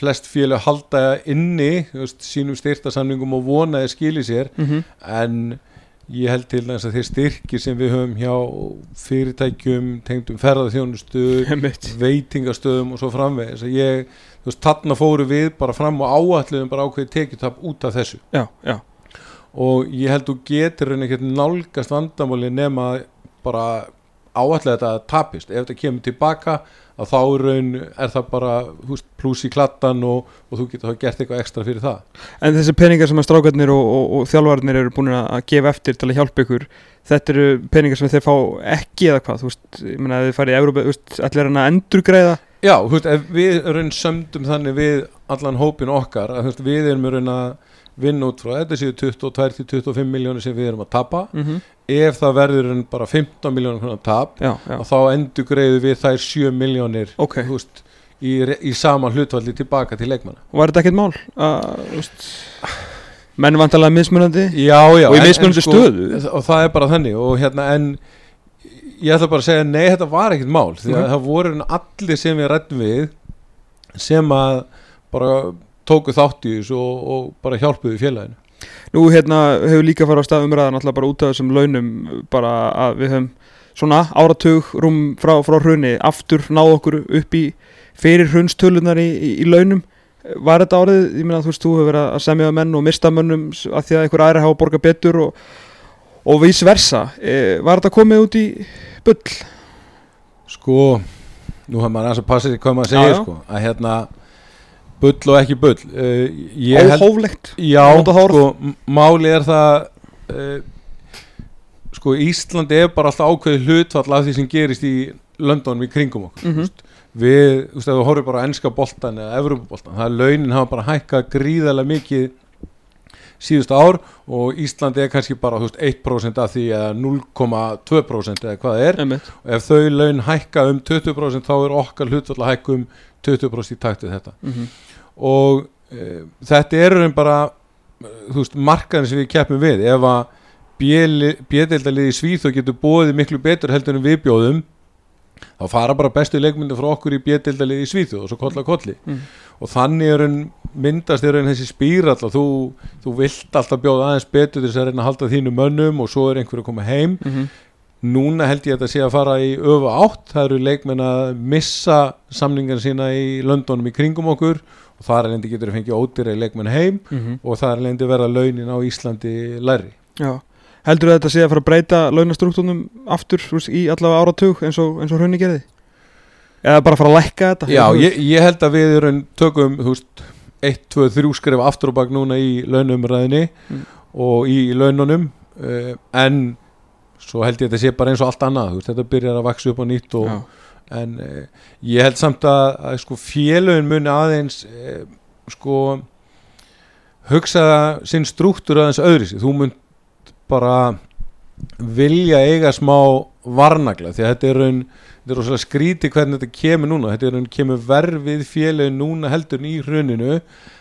flest félög halda inni veist, sínum styrtasamningum og vona þeir skili sér Mm -hmm. en ég held til þess að þeir styrkir sem við höfum hjá fyrirtækjum tengdum ferðarþjónustu veitingastöðum og svo framvegis. Að ég, þú veist, þarna fóru við bara fram og áalluðum bara ákveði tekjutap út af þessu. Já, já, og ég held þú getur raun ekkert nálgast vandamáli nema bara áallega þetta tapist. Ef þetta kemur tilbaka að þá raun er það bara pluss í klattan og, og þú getur þá gert eitthvað ekstra fyrir það. En þessi peningar sem að strákarnir og, og, og þjálfarnir eru búin að gefa eftir til að hjálpa ykkur þetta eru peningar sem þeir fá ekki eða hvað, þú veist, ég meina að þið farið í Európa, þú veist, allir hann að endurgreiða? Já, þú veist, við raun sömdum þannig við allan hópin okkar að þú veist, við erum raun að vinna út frá þetta séu 22-25 miljónir sem við erum að tapa mm -hmm. ef það verður en bara 15 miljónir svona tap Já, já, og þá endur greiðu við þær 7 miljónir ok þú veist, í, í sama hlutvalli tilbaka til leikmanna Var þetta ekkert mál? að, veist, menn vantalega mismunandi Já, Og í en- mismunandi en stöðu. Og það er bara þannig og hérna en ég ætla bara að segja nei þetta var ekkert mál því að Mhm. það voru allir sem við rættum við sem að bara tóku þátt í þessu og, og bara hjálpuðu félaginu. Nú hérna hefur líka farið á stað umræðan alltaf bara út af þessum launum bara að við höfum svona áratug rúm frá, frá hrunni aftur náð okkur upp í fyrir hrunstölunar í, í, í launum. Var þetta árið, ég meina þú veist þú hefur verið að semja við menn og mista mönnum að því að einhver aðri hafa borgað betur og, og vice versa. E, Var þetta komið út í bull? Sko, nú hefur maður aðeins að passa því hvað maður segir sko að hérna bull og ekki bull. Uh, Óhóflegt. Já, sko, máli er það uh, sko Íslandi er bara alltaf ákveðið hlutfall af því sem gerist í löndunum í kringum okkur mm mm við, þú veist, ef við horfum bara á enska boltan eða Evrópuboltan, það er launin hafa bara hækkað gríðarlega mikið síðust ár og Íslandi er kannski bara, þú veist, 1% af því eða 0,2% eða hvað það er. Einmitt. og ef þau laun hækka um 20% þá er okkar hlutfall að hækka um 20% í takt við þetta. Mm og e, þetta er raun bara veist, markaðin sem við keppum við ef að bjöðildalið í Svíþó getur bóðið miklu betur heldur en við bjóðum þá fara bara bestu leikmyndir frá okkur í bjöðildalið í Svíþó og svo kolla kolli Mm. og þannig er raun myndast er raun þessi spýrall og þú, þú vilt alltaf bjóða aðeins betur þess að reyna að halda þínu mönnum og svo er einhver að koma heim -hmm. núna held ég að þetta sé að fara í öfu átt það eru leikmenn að missa samningar sína í löndunum í kringum okkur og það er lendi getur að fengja ódýra leikmenn heim og það er lendi verða launin á Íslandi læri Já, heldur að þetta sé að fara að breyta launastruktúrnum aftur veist, í allavega áratug eins og, og hrunni gerði? Eða bara fara að lækka þetta? Já, ég, ég held að við erum tökum þú veist, 1, 2, 3 skref aftur og bak núna í launumræðinni Mm. og í laununum uh, en svo held ég að þetta sé bara eins og allt annað veist, þetta byrjar að vaksa upp á nýtt og, Já. En uh, ég held samt að, að sko, félögin muni aðeins uh, sko hugsa sinn struktúr aðeins öðru þú mun bara vilja eiga smá varnagla því að þetta er raun þetta er rosalega skríti hvernig þetta kemur núna. Þetta er raun kemur verð við félögin núna heldur í hruninu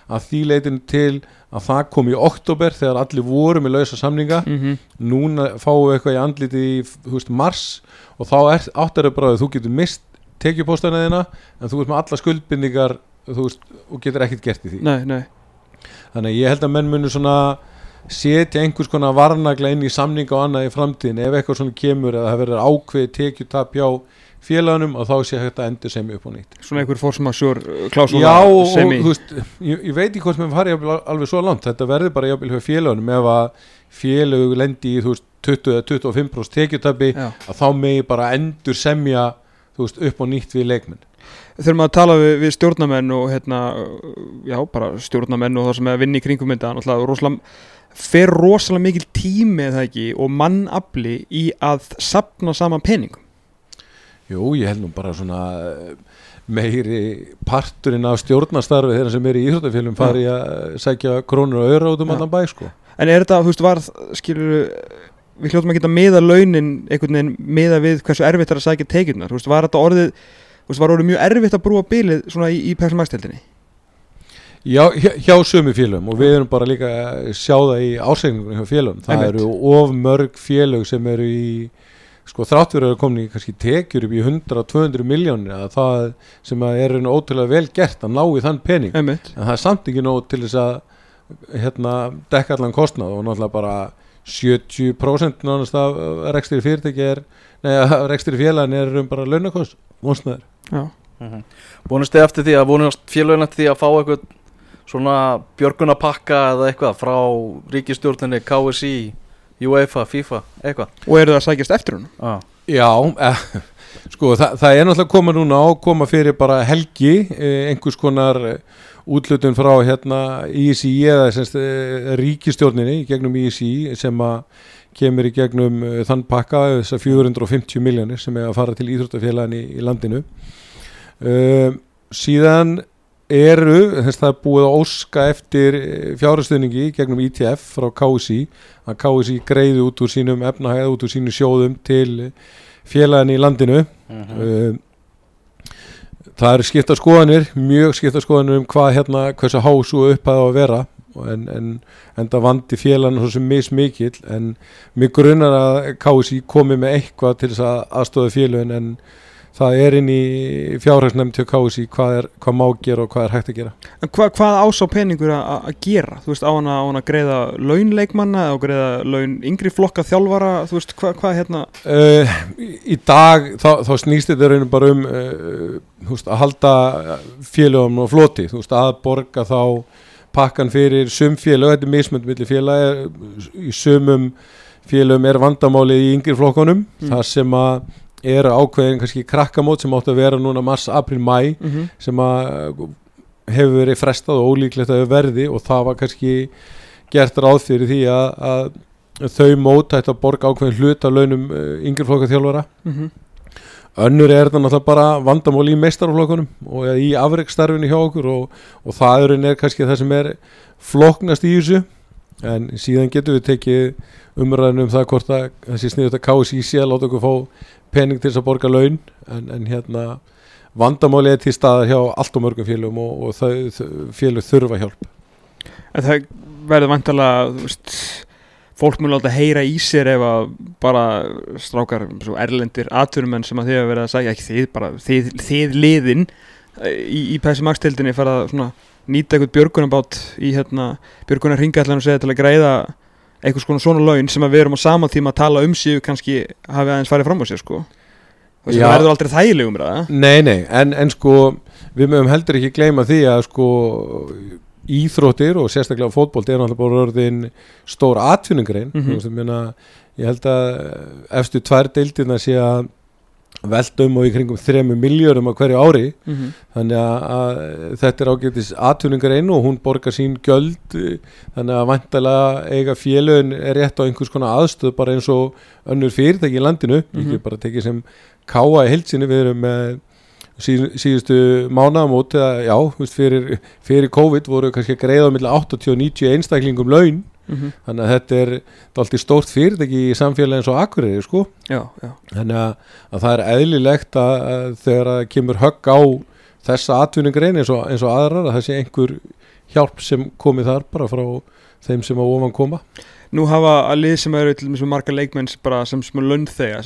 að því leitin til að það kom í oktober þegar allir voru með lausa samninga. Mm núna fáum við eitthvað í andliti í veist, mars og þá er, áttar þau bara að þú getur mist tekjupóstana þina en þú veist með alla skuldbindingar þú veist, og getur ekkert gert í því. Nei, nei. Þannig ég held að menn munu svona setja einhvers konar varnagla inn í samninga og annað í framtíðin ef eitthvað svona kemur eða það verður ákveði tekjutap hjá félagunum og þá sé að endur sem upp á nýtt. Svona einhver fórsmarsjór klásúla Já og, og þú veist, ég, ég veit ekki hvort við farið alveg svo langt. Þetta verður bara jafnvel hjá félagunum ef að félög lendi í þú veist 20 eða 25% tekjutapi Já. að þá megi bara endur semja veist upp á nýtt við leikmenn Þurfum að tala við, við stjórnamenn og hérna, já, bara stjórnamenn og það sem er að vinna í kringum þetta náttúrulega rosalega, fer rosalega mikil tími eða ekki og mannafli í að sapna saman peningum Jú, ég held nú bara svona eh, meiri parturinn af stjórnastarfi þeirra sem er í íþróttafélum fari að sækja krónur og öra út um allan bæ sko. En er þetta, þú veist, var, skilur við hljóttum að geta miða launin einhvern veginn miða við hversu erfitt er að sækja tekjurnar, þú veist, var þetta orðið þú veist, var orðið mjög erfitt að brúa bilið svona í, í Pepsi Max-teltinni Já, hjá, hjá sömu félögum og við erum bara líka að sjá það í ásegningunum hjá félögum það Einmitt. eru of mörg félög sem eru í sko þráttur að komin í kannski tekjur upp í 100-200 miljónir að það sem að er raun ótrúlega vel gert að ná í þann pening Einmitt. en það er samt ekki nóg til þess að hérna dekka allan kostnað og náttúrulega bara 70% nánast af rekstri fyrirtæki er nei, af rekstri félagin er um bara launakost vonsnaður. Já, Vonast þið eftir því að vonast félagin eftir því að fá eitthvað svona björgunapakka eða eitthvað frá ríkistjórninni, KSI, UEFA, FIFA, eitthvað? Og eru það að sækjast eftir hún ah. Já, eh, sko það, það er náttúrulega að koma núna á koma fyrir bara helgi eh, einhvers konar eh, útlutun frá hérna ISI eða semst, eh, ríkistjórninni gegnum ISI sem að kemur í gegnum eh, þann pakka þessar 450 miljónir sem er að fara til íþróttafélagin í, í landinu. Uh, síðan eru, þess það er búið að óska eftir fjárhastuðningi gegnum ITF frá KSI að KSI greiði út úr sínum efnahæð út úr sínum sjóðum til félagin í landinu. Uh, það eru skipta skoðanir mjög skipta skoðanir um hvað hérna hversu hásu upphæða á að vera en, en, en það vandi félagin svo sem mismikill en mig grunar að KSI komi með eitthvað til þess að aðstofa félagin en það er inn í fjárhagsnefnd til KSI hvað, er, hvað má gera og hvað er hægt að gera. En hva, hvað ásá peningur að að gera? Þú veist, á hann að, að greiða launleikmanna eða að greiða laun yngri flokka þjálfara, þú veist, hvað hva, hérna? Uh, í- dag þá, þá snýst þetta raunum bara um uh, veist, að halda félögum og floti, þú veist, að borga þá pakkan fyrir sum félög, þetta er mismönd milli félag í sumum félögum er vandamáli í yngri flokkunum. Mm. þar sem að eru ákveðin kannski krakkamót sem áttu að vera núna mars, april, mæ mm -hmm. sem að hefur verið frestað og ólíklegt að verði og það var kannski gert ráð fyrir því að, að þau mót ætti að borga ákveðin hlut af launum uh, yngri flokka þjálfara Mhm. önnur er þetta náttúrulega bara vandamál í meistarflokkunum og í afreikstarfinu hjá okkur og, og það er, er kannski það sem er floknast í þessu en síðan getum við tekið umræðinu um það hvort að þessi sniður þetta KSI sé að láta okkur fá pening til þess að borga laun. En, en hérna vandamáli er til staðar hjá allt og mörgum félugum og, og þau félug þurfa hjálp. En það verður veist, fólk mun láta heyra í sér ef að bara strákar, erlendir atvinnumenn sem að þið hafa verið að segja, ekki þið, bara þið, þið liðin í, í PSM Max-tildinni fara að svona nýta eitthvað björgunabát í hérna björgunar ringallan og segja til að greiða eitthvað svona svona laun sem að við erum á sama tíma að tala um síðu kannski hafi aðeins farið fram á sér sko. og sem Já. verður aldrei þægilegum ræða. Nei, nei, en, en sko við mögum heldur ekki gleyma því að sko íþróttir og sérstaklega fótbolt er náttúrulega bara orðin stór atvinningrein mm -hmm. ég held að efstu tvær deildirna sé að velta um og í kringum þremu miljörum á hverju ári Mm -hmm. þannig að, að þetta er ágætis atvinningrein og hún borgar sín gjöld eh, þannig að vantalega eiga félögin er rétt á einhvers konar aðstöð bara eins og önnur fyrirtæki í landinu Mhm. ekki bara tekið sem káa í heilsinni við erum með síð, síðustu mánaðamót eða já, fyrir, fyrir COVID voru kannski að greiða á milli 80 og 90 einstaklingum laun Mhm. þannig að þetta er alltaf stórt fyrirtæki í samfélagi eins og Akureyri sko. Þannig að, að það er eðlilegt að, að þegar að kemur högg á þessa atvinningrein eins og, eins og aðrar að það sé einhver hjálp sem komi þar bara frá þeim sem á ofan koma. Nú hafa að lið sem eru til marga leikmenn sem bara sem sem er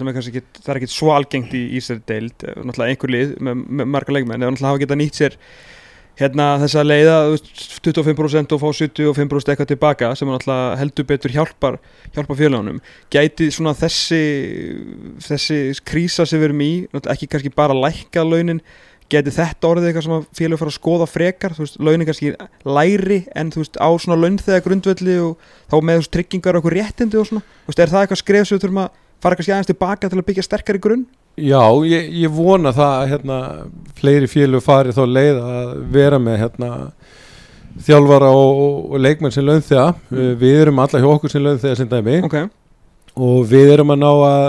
er kannski ekki, það er ekki svo algengt í Ísari deild, eh, náttúrulega einhver lið með, með marga leikmenn, eða náttúrulega hafa getað nýtt sér hérna þessa leiða þú veist, 25% og fá 75% eitthvað tilbaka sem er náttúrulega heldur betur hjálpar hjálpar félagunum. Gæti svona þessi þessi krísa sem við erum í, ekki kannski bara lækka launin, geti þetta orðið eitthvað sem að félag fara að skoða frekar, þú veist, launin kannski læri en þú veist á svona launþega grundvelli og þá með þessu tryggingar og okkur réttindi og svona, þú veist, er það eitthvað skref sem við þurfum að fara kannski aðeins tilbaka til að byggja sterkari grunn? Já, ég, ég vona það að hérna, fleiri félög fari þá leið að vera með hérna, þjálfara og, og, leikmenn sem launþega. Mm. við erum alla hjá okkur sem launþega sem dæmi. Ok, og við erum að ná að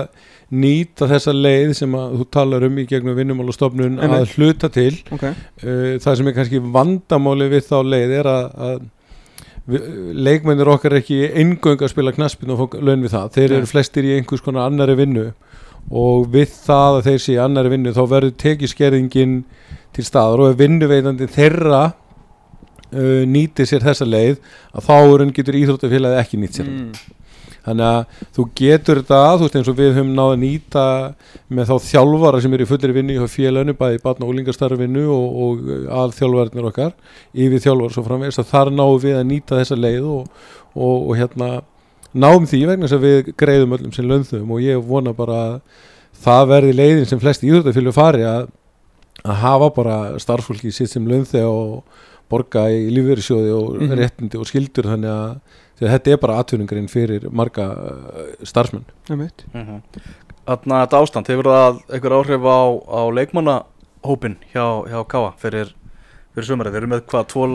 nýta þessa leið sem að þú talar um í gegnum vinnumálastofnun að hluta til. Ok, Uh, það sem er kannski vandamáli við þá leið er að, að leikmennir okkar ekki eingöng að spila knaspin og laun við það. Þeir eru flestir í einhvers konar annari vinnu og við það að þeir sé í annari vinnu þá verður tekiskerðingin til staðar og ef vinnuveitandi þeirra uh, nýti sér þessa leið að þá hann getur íþróttafélagið ekki nýtt sér mm. þannig að þú getur þetta þú veist eins og við höfum náða að nýta með þá þjálfara sem eru í fullir vinnu hjá félaginu bæði barna og úlingastarfinu og, og að þjálfarnir okkar yfir þjálfara svo framvegis að þar náum við að nýta þessa leið og, og, og hérna náum því vegna þess að við greiðum öllum sem launþum og ég vona bara að það verði leiðin sem flest íþjóttafélug fari að, að hafa bara starfsfólki sitt sem launþeg og borga í lífverðisjóði og Mhm. réttindi og skildur þannig að, því að þetta er bara atvinningurinn fyrir marga uh, starfsmenn. Þannig að þetta ástand, hefur það einhver áhrif á, á leikmannahópin hjá, hjá Káa fyrir, fyrir sumarið? Þeir eru með hvað, tvo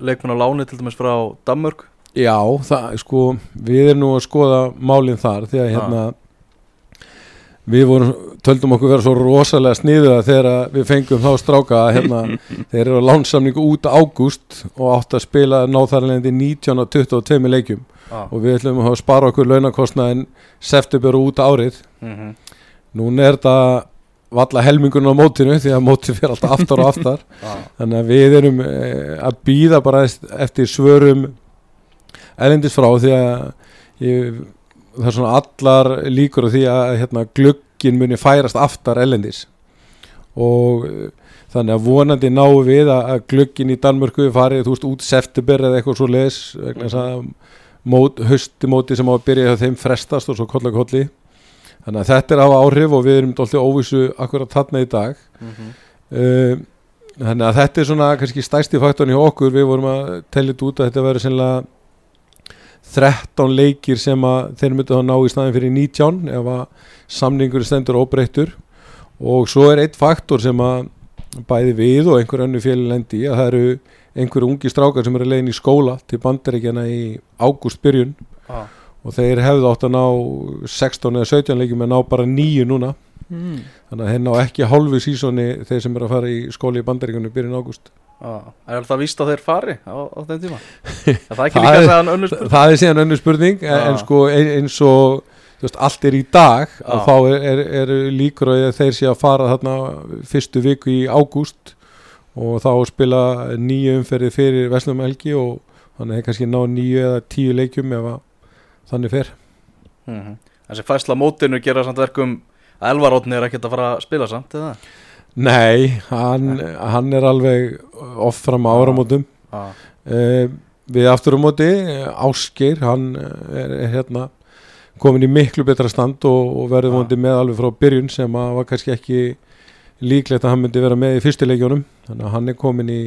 leikmann á láni til dæmis frá Danmörk? Já, það, sko, við erum nú að skoða málinn þar því að hérna við vorum, töldum okkur vera svo rosalega sniðuða þegar við fengum þá stráka að hérna, þeir eru á lánsamningu út ágúst og átt að spila náþarlendi 19 og 22 leikjum Ah. og við ætlum að spara okkur launakostnaðin september og út árið Mm -hmm. núna er þetta valla helmingun á mótinu því að mótinu fyrir alltaf aftar og aftar ah. þannig að við erum eh, að býða bara eftir svörum elendis frá því að ég, það er svona allar líkur á því að hérna, glöggin muni færast aftar elendis og eh, þannig að vonandi náum við að, að glöggin í Danmörku farið þú veist út september eða eitthvað svo les að mót, höstimóti sem á að byrja þeim frestast og svo kolla kolli. Þannig að þetta er að hafa áhrif og við erum alltaf óvissu akkurat þarna í dag. Uh, þannig að þetta er svona kannski stærsti faktorn í okkur. Við vorum að tellja út að þetta verður sennilega 13 leikir sem að þeir myndu að ná í staðin fyrir 19 ef að samningur stendur óbreyttur og svo er eitt faktor sem að bæði við og einhver önnu fjöli lendi í að það eru einhverju ungi strákar sem eru leiðin í skóla til bandaríkjana í ágúst byrjun Ah. og þeir hefðu átt að ná 16 eða 17 leikjum en ná bara 9 núna Mm. þannig að þeir ná ekki hálfu sísoni þeir sem eru að fara í skóli í bandaríkunum byrjun ágúst Ah. Er það víst að þeir fari á, á þeim tíma? Er það ekki Það líka er- að segja önnur spurning? það er síðan önnur spurning en, en sko ein- eins og veist, allt er í dag Já. og þá er, er, er líkur að þeir sé að fara þarna fyrstu viku í ágúst og þá spila nýju umferði fyrir Veslum Helgi og þannig kannski ná nýju eða tíu leikjum ef þannig fer Mm Þessi fæsla mótinu gera samt verkum að Elvar Átni er ekkert að fara að spila samt, eða? Nei, hann, hann er alveg off fram á áramótum. Ah. uh, við aftur á móti Ásgeir, hann er, er hérna komin í miklu betra stand og, og verður vondi með alveg frá byrjun sem að var kannski ekki líklegt að hann myndi vera með í fyrstileikjónum þannig að hann er komin í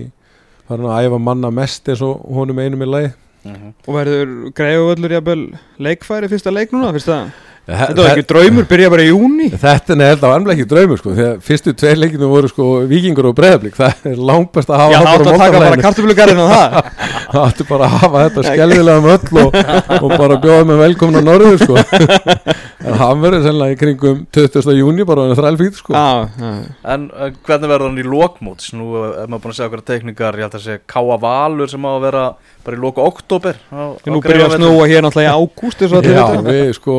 farin að æfa manna mest eins og honum einum í lagi. Mm Og verður greiðu öllur jafnvel leikfæri fyrsta leik núna, fyrst það? Þetta var ekki draumur, byrja bara í júni Þetta er á ennlega ekki draumur sko, að fyrstu tveir leikinu voru sko vikingur og breyðablík, það er langt best að hafa Já, það áttu að taka bara kartöflugarinn á það það. Áttu bara að hafa þetta skelvilega um öll og, og bara bjóða með velkomna norður sko. En hann verður sennilega í kringum 20. júni bara er þrælfýtt sko. Já, já. En uh, hvernig verður hann í lokmóts? Nú uh, er maður búin að segja okkur teikningar, ég held að segja Káa Valur sem á að vera bara í loku oktober á, á Nú byrja að snúa hér náttúrulega í ágúst og Já, við sko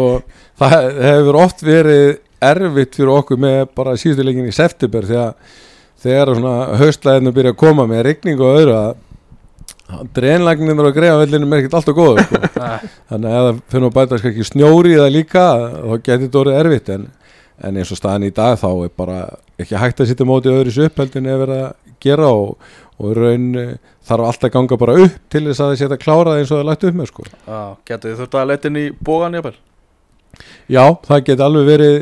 það hefur oft verið erfitt fyrir okkur með bara síðustu leikin í september því að þegar svona haustlæðinu byrja að koma með rigning og öðru að dreinlagnir og greiðavellinu er ekkert alltaf góður sko. Nei. þannig að ef það finnum að bæta ekki snjóri í það líka þá getur þetta orðið erfitt en, en eins og staðan í dag þá er bara ekki hægt að sitja móti öðru þessu uppheldin ef verið að gera og, og raun eh, þarf allt að ganga bara upp til þess að það setja klárað eins og það er lagt upp með sko. Já, getur þið þurft að leita inn í bógan jafnvel? Já, það geti alveg verið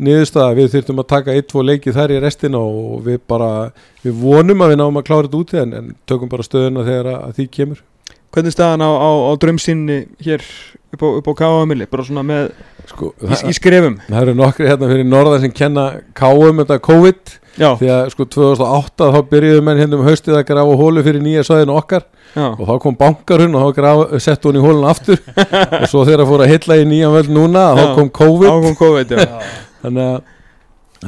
niðurstaða, við þurftum að taka eitt, tvo leiki þar í restina og við bara við vonum að við náum að klára þetta úti en, en tökum bara stöðuna þegar að, að því kemur Hvernig er staðan á, á, á drömsinni hér upp á, upp á Káamili, bara svona með sko, í, það, í skrefum. það eru nokkri hérna fyrir norðan sem kenna káum þetta COVID. Já, því að sko 2008 þá byrjuðu menn hérna um haustið að grafa hólu fyrir nýja svæðinu okkar. Já, og þá kom bankarhund og þá grafa, sett hún í hólun aftur. Og svo þegar að fóra að hylla í nýjan völd núna þá kom COVID. Ákom COVID, já. Þannig að,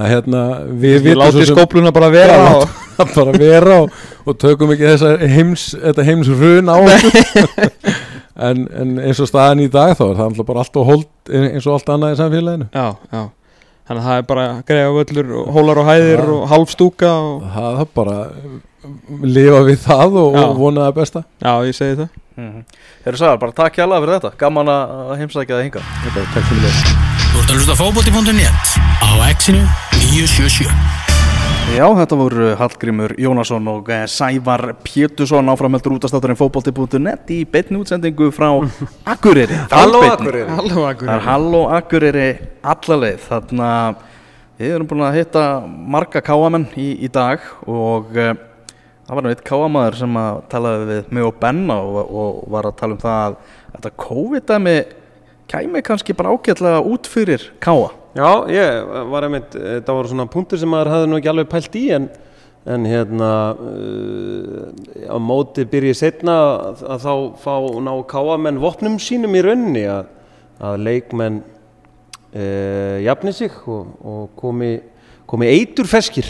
að hérna við vitum svo látið sem- skópluna bara vera að bara vera og, og tökum ekki þessa heims, þetta heims run á okkur en, en eins og staðan í dag þá er það alltaf bara allt og hold eins og allt annað í samfélaginu. Já, já. Þannig að það er bara greiða völlur og hólar og hæðir Já. og hálfstúka og, það er bara lifa við það og, og vona það besta. Já, ég segi það. Mm -hmm. Þeir eru sagðar, bara takk hjá fyrir þetta. Gaman að heimsækja það hinga Þetta, takk fyrir mig Þú ert að hlusta á fótbolti.net á exinu 977 Já, þetta voru Hallgrímur Jónasson og eh, Sævar Pétursson áframheldur útastátturinn fótbolti.net í beinni útsendingu frá Akureyri. Halló. Akureyri. Halló, Það er Akureyri Halló Akureyri allaleið Þannig að við erum búin að hitta marga káamenn í, í dag og uh, það var nú eitt káamaður sem að talaði við mig og Benna og, og var að tala um það að þetta COVID-dæmi kæmi kannski bara ágætlega út fyrir káa Já, ég var einmitt, þetta voru svona punktur sem maður hafði nú ekki alveg pælt í en, en hérna uh, á móti byrjið setna að, að þá fá ná káamenn vopnum sínum í rauninni að, að leikmenn uh, jafni sig og, og komi, komi eitur feskir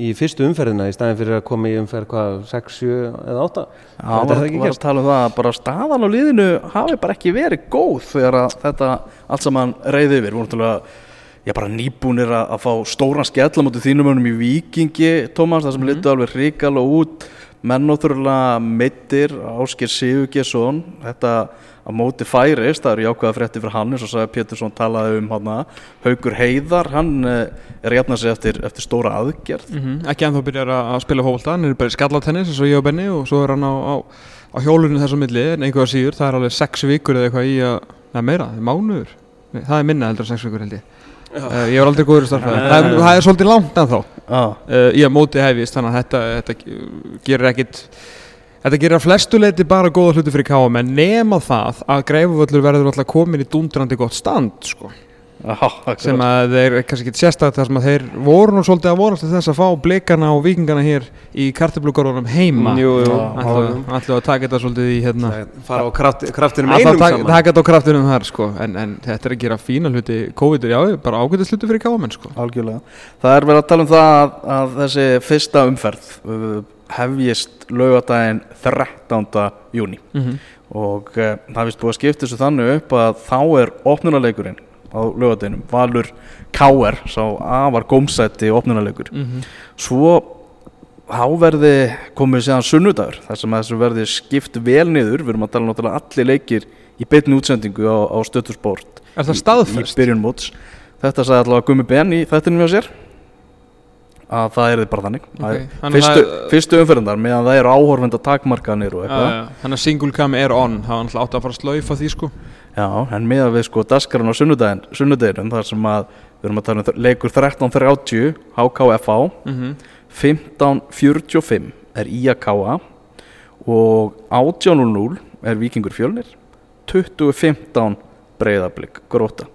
í fyrstu umferðina í staðin fyrir að komi í umferð hvað, 6, 7 eða 8 Já, var, var að tala um það að bara staðan á liðinu hafi bara ekki verið góð þegar þetta allt saman reyði yfir. Við vorum náttúrulega, já bara nýbúnir að, að fá stóran skell á móti þínum önum í Víkingi, Tómas, það sem mm litu alveg hrikal og út. Menn náttúrulega meittir, Ásker Sigurgesson, þetta á móti færist, það eru jákvæða frétti fyrir hann eins og sagði Pétursson talaði um hana, Haugur Heiðar, hann eh, er að jafna sig eftir, eftir stóra aðgerð. mm Ekki ennþá byrjar að að spila fókbalta Hann er bara skallatennis eins og ég og Benni Og svo er hann á, á, á hjólunum þessum milli En einhverja síður, það er alveg sex vikur eða eitthvað í að Nei, meira, mánuður. Nei, Það er minna heldur en sex vikur held ég. Uh, Ég var aldrei góður í starfæði það, er- það er svolítið langt ennþá. Já, uh, Í að móti hefist Þannig að þetta, þetta gerir ekkit Þetta gerir að flestu leiti bara góða hluti fyrir KM en nema það að greifuvöllur verður alltaf komin í dundrandi gott stand sko. já, sem að þeir kannski ekki sérstætt þar sem að þeir voru nú svolítið að vonast til þess að fá blikana og vikingana hér í kartiblugarunum heima. Ætlum að taka þetta svolítið í hérna. Fara á kraft, kraftinum einum saman. taka þetta á kraftinum þar sko. En, en þetta er að gera fína hluti COVID er já, bara ágætið hluti fyrir káamenn sko. Algjörlega. Það er verið að tala um það að, að þessi fyrsta umferð uh, hefjist laugadaginn 13. júni mm og uh, það vist búið að skipta þessu þannig upp að þá er opnunaleikurinn á laugadeginum, Valur K.R. sá afar gómsætti opnunaleikur. -hmm. Svo þá verði komið séðan sunnudagur þar sem þessu verði skipt vel niður, við erum að tala náttúrulega allir leikir í beinni útsendingu á, á stöttusport Er það í staðfest? byrjun móts þetta sagði allavega Gummi Ben í þættinum hjá sér að það er þið bara þannig. Ok, okay. fyrstu, að fyrstu umferðindar meðan það eru áhorfenda takmarkanir og Já, eitthvað Þannig að single cam er on. Það var náttúrulega átt að fara að slaufa því sko. Já, en meðan við sko daskarinn á sunnudaginum þar sem að við erum að tala um leikur 13.30 HKFA mm 15.45 er IAKA og 18.00 er Víkingur fjölnir. 20.15 breyðablík gróta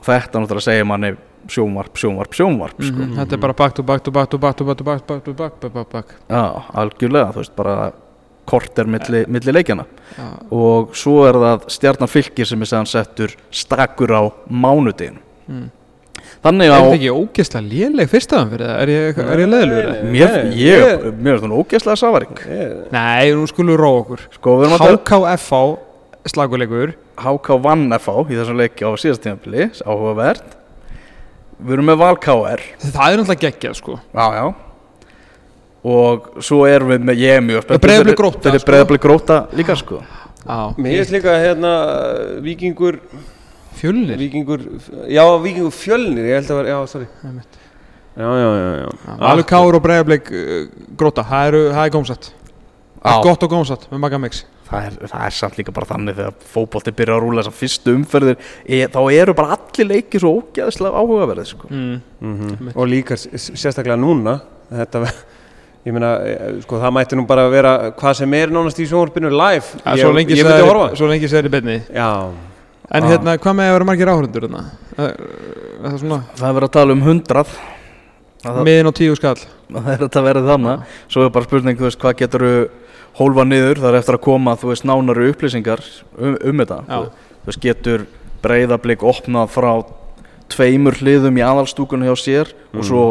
og þetta náttúrulega segir manni sjónvarp, sjónvarp, sjónvarp sko. mm -hmm. Þetta er bara bakt og bakt og bakt og bakt og bakt og bakt og bakt og bakt Já, algjörlega, þú veist, bara kort er milli, milli leikjana Já. og svo er það stjarnarfylgir sem er segðan settur stakkur á mánudeginu mm. Þannig að... Er þetta ekki ógeðslega léleg fyrstaðan fyrir það? Er ég, ég leðilegur? Mér, ég, mér er þetta ógeðslega safaring. Nei, nú skulum við róa okkur. Sko, við erum að... HKFH slagulegur. HK vann FH í þessum leiki á síðastímanbili, áhugaverð. Við erum með Val KR Það er náttúrulega geggjað sko. Já, já. Og svo erum við með, ég er mjög spennt. Þetta er sko. breyðablik gróta líka sko. Já, Mér finnst líka hérna Víkingur fjölnir? Víkingur, já Víkingur fjölnir Ég held að vera, já, sorry. Já, já, já, já. Kár og Breiðablik uh, gróta, það er, það er Það er gott og gómsætt með Magamix það er, það er samt líka bara þannig þegar fótbolti byrjar að rúla þessar fyrstu umferðir e, þá eru bara allir leikir svo ógeðslega áhugaverðið sko. mm. Mhm. Og líka sérstaklega núna Þetta Ég meina, eh, sko, það mætti nú bara vera hvað sem er nánast í sjónvarpinu live ja, Ég, Svo lengi ég sem myndi það horfa svo lengi sem það er í beinni Já, En Já. hérna, hvað með að vera margir áhörundur hérna? Er er það svona það er verið að tala um hundrað það, miðin og tíu skall það er þetta verið þannig svo er bara spurning, þú veist, hvað getur hólfa niður, það er eftir að koma þú veist, nánari upplýsingar um, um þetta þú, þú veist, getur breyðablík opnað frá tveimur hliðum í aðalstúkunni hjá sér og svo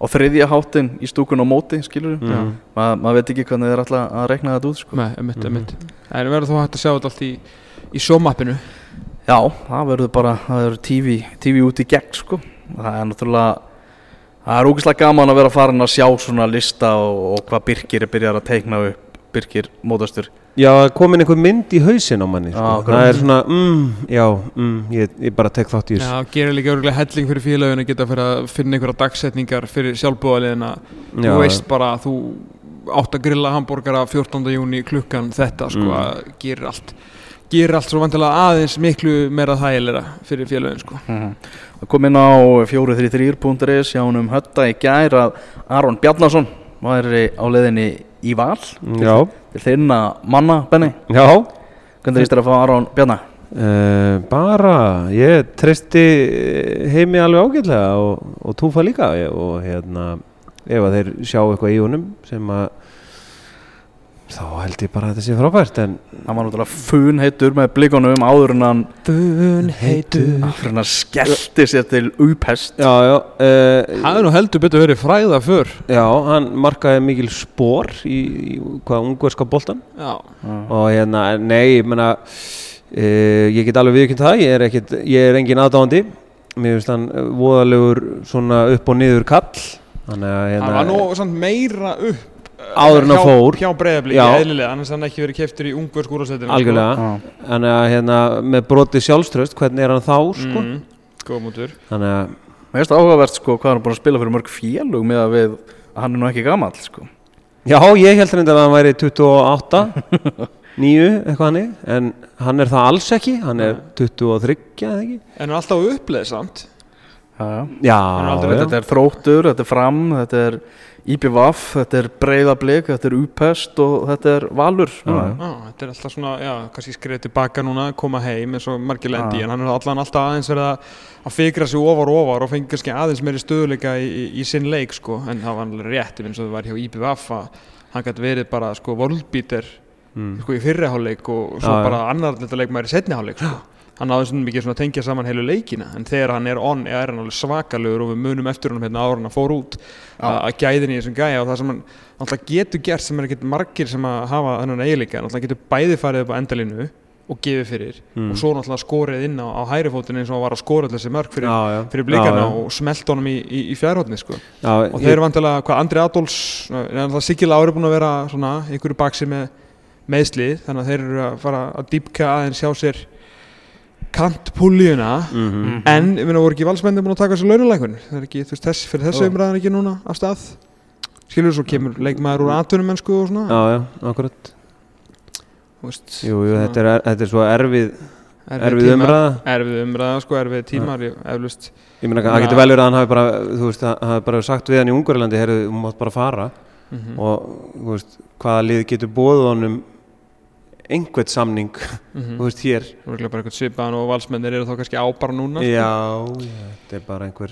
á þriðja háttin í stúkun á móti, skilur Mhm. mm. maður veit ekki hvernig þeir ætla að rekna þetta út sko. Nei, emitt, emitt En verður þú hægt að sjá þetta allt í, í sjómappinu Já, það verður bara, það verður TV, TV út í gegn sko. Það er náttúrulega, það er ógeðslega gaman að vera farin að sjá svona lista og, og hvað Birkir er byrjar að teikna upp Birkir mótastur Já, komin einhver mynd í hausin á manni sko. Já, Það er svona, mm, já, mm, ég, ég bara tek þátt í þessu Já, gerir líka örgulega helling fyrir félagin að geta fyrir að finna einhverja dagsetningar fyrir sjálfbúðaliðina Já. Þú veist bara að þú átt að grilla hambúrgara 14. júni klukkan þetta sko Mm. að gerir allt gerir allt svo vantilega aðeins miklu meira þægilega fyrir félagin sko Það kom inn á 433.is hjá honum hötta í gær að Aron Bjarnason væri á leiðinni í val. Já, til þinna manna, Benny já. Hvernig líst þér að fá Aron Bjarna? Uh, bara, ég treysti heimi alveg ágætlega og, og túfa líka. Og hérna ef að þeir sjá eitthvað í honum sem að þá held ég bara að þetta sé frábært en Hann var náttúrulega fun heitur með blikunum áður en hann Fun heitur áður en hann skellti sér til upphest. Já, já uh, Það er nú heldur betur verið fræða fyrr já, hann markaði mikil spór í, í hvað ungverska boltan Já, og hérna, nei, ég menna uh, ég get alveg viðkynnt það ég er, ekkit, ég er engin aðdáandi. Mér finnst hann eh, voðalegur svona upp og niður kall. Þannig að hérna, það var nú samt meira upp eh, Áður en hann hjá- fór. Hjá breyðablíki, Já. eðlilega, annars hann ekki verið keftur í ungur skúrasætinu algjörlega. Þannig að hérna, með brotið sjálfströst hvernig er hann þá sko? mm, Góð mútur. Þannig að Mér finnst áhugavert sko hvað hann er búin að spila fyrir mörg félug með að við að hann er nú ekki gamall sko. Já, ég held reyndar að hann væri 28 9, eitthvað hannig en hann er það alls ekki. Hann er 23, eða ekki? En er alltaf uppleið samt. Já, já. Er já. Þetta er þróttur, þetta er fram, þetta er IBVF, þetta er breyðablík, þetta er upphest og þetta er valur Já, já. Já, þetta er alltaf svona, já, kannski skriðið tilbaka núna, koma heim eins og margir lendi en hann er allan alltaf aðeins verið að, að fikra sig ofar og ofar og fengi kannski aðeins meiri stöðuleika í, í, í sinn leik sko, en það var alveg rétt eins og það var hjá IBVF að hann gæti verið bara sko worldbeater Mm. sko í fyrriháleik og svo Já, bara annar þetta leikmaður í setniháleik sko. Hann svona mikið svona tengja saman heilu leikina en þegar hann er on er hann alveg svakalegur og við munum eftir honum hérna ára hann að fór út að gæðin í þessum gæja og það sem hann alltaf getur gert sem er ekkert margir sem að hafa þennan eiginleika en alltaf getur bæði farið upp á endalínu og gefið fyrir Mm. og svo náttúrulega skorið inn á, á hæri fótinn eins og hann var að skora allir þessi mörg fyrir, Já, já. fyrir blíkana Já, og smelt honum í, í, í fjárhóttni sko. Og þeir eru vantilega, hvað Andri Adolfs Sigil Ári búin að vera svona einhverju baksi með meðsli þannig að þeir eru að fara að dýpka aðeins hjá sér kantpúljuna Mhm. en ég meina voru ekki valsmenni búin að taka þessu launuleikun það er ekki, þú veist, þess, fyrir þessu umræðan ekki núna af stað? Skilur svo kemur leikmaður úr atvinnumennsku og svona? Já, já, akkurat. Þú veist, Jú, jú, þetta er, þetta er svo erfið erfið erfið tímar- umræða. Erfið umræða, sko, erfið tímar ég- eflaust. Ég meina, það getur vel verið að hann hafi bara, þú veist, hann hafi bara sagt við hann í Ungverjalandi, heyrðu, þú mátt bara fara. Mhm. og, þú veist, hvaða lið getur bóðið honum einhvert samning, Mhm. þú veist, hér Örugglega bara eitthvað svipaðan og valsmennir eru þá kannski á bara núna sko. Já, já, þetta er bara einhver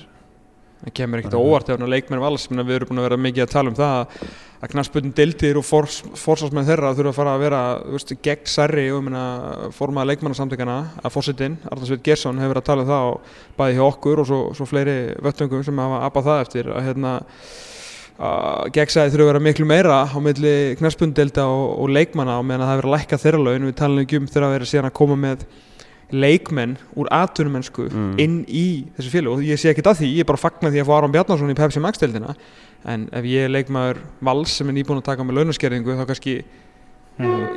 það kemur ekkert óvart ef hann er leikmenn vals menn við erum búin að vera mikið að tala um það að knastbundin deildir og fórsvarsmenn þeirra þurfa að fara að vera þú veist, gegn særri og meina formaða leikmannasamtökana að fórsetin, Arnarsveit Gersson hefur verið að tala um það og bæði hjá okkur og svo, svo fleiri vöttungum sem hafa appað það eftir að hérna að gegnsæði þurfa að vera miklu meira á milli knastbundelda og, og leikmanna og meðan að það hefur verið að lækka þeirra laun. Við tala ekki um þegar að vera síðan að koma með leikmenn úr atvinnumennsku Mm. inn í þessu félag og ég sé ekkert að því, ég er bara að fagna því að fá Aron Bjarnason í Pepsi Max deildina. En ef ég er leikmaður vals sem er nýbúin að taka með launaskerðingu þá kannski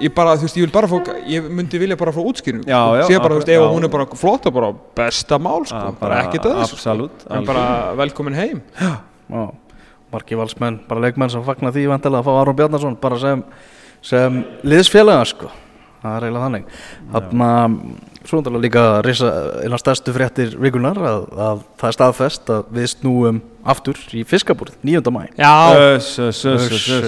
ég bara, þú veist, ég vil bara fá ég myndi vilja bara Já, já, sé bara, þú veist, ef já. hún er bara flott og bara besta mál, sko, Ah, bara, ekkert að þessu sko. Bara velkomin heim. Já, margi valsmenn, bara leikmenn sem fagna því vantilega að fá Aron Bjarnason bara sem, sem liðsfélaga sko. Það er eiginlega þannig. Þarna, svo náttúrulega líka risa eina stærstu fréttir vikunar að, að það er staðfest að við snúum aftur í fiskabúrið, 9. mæ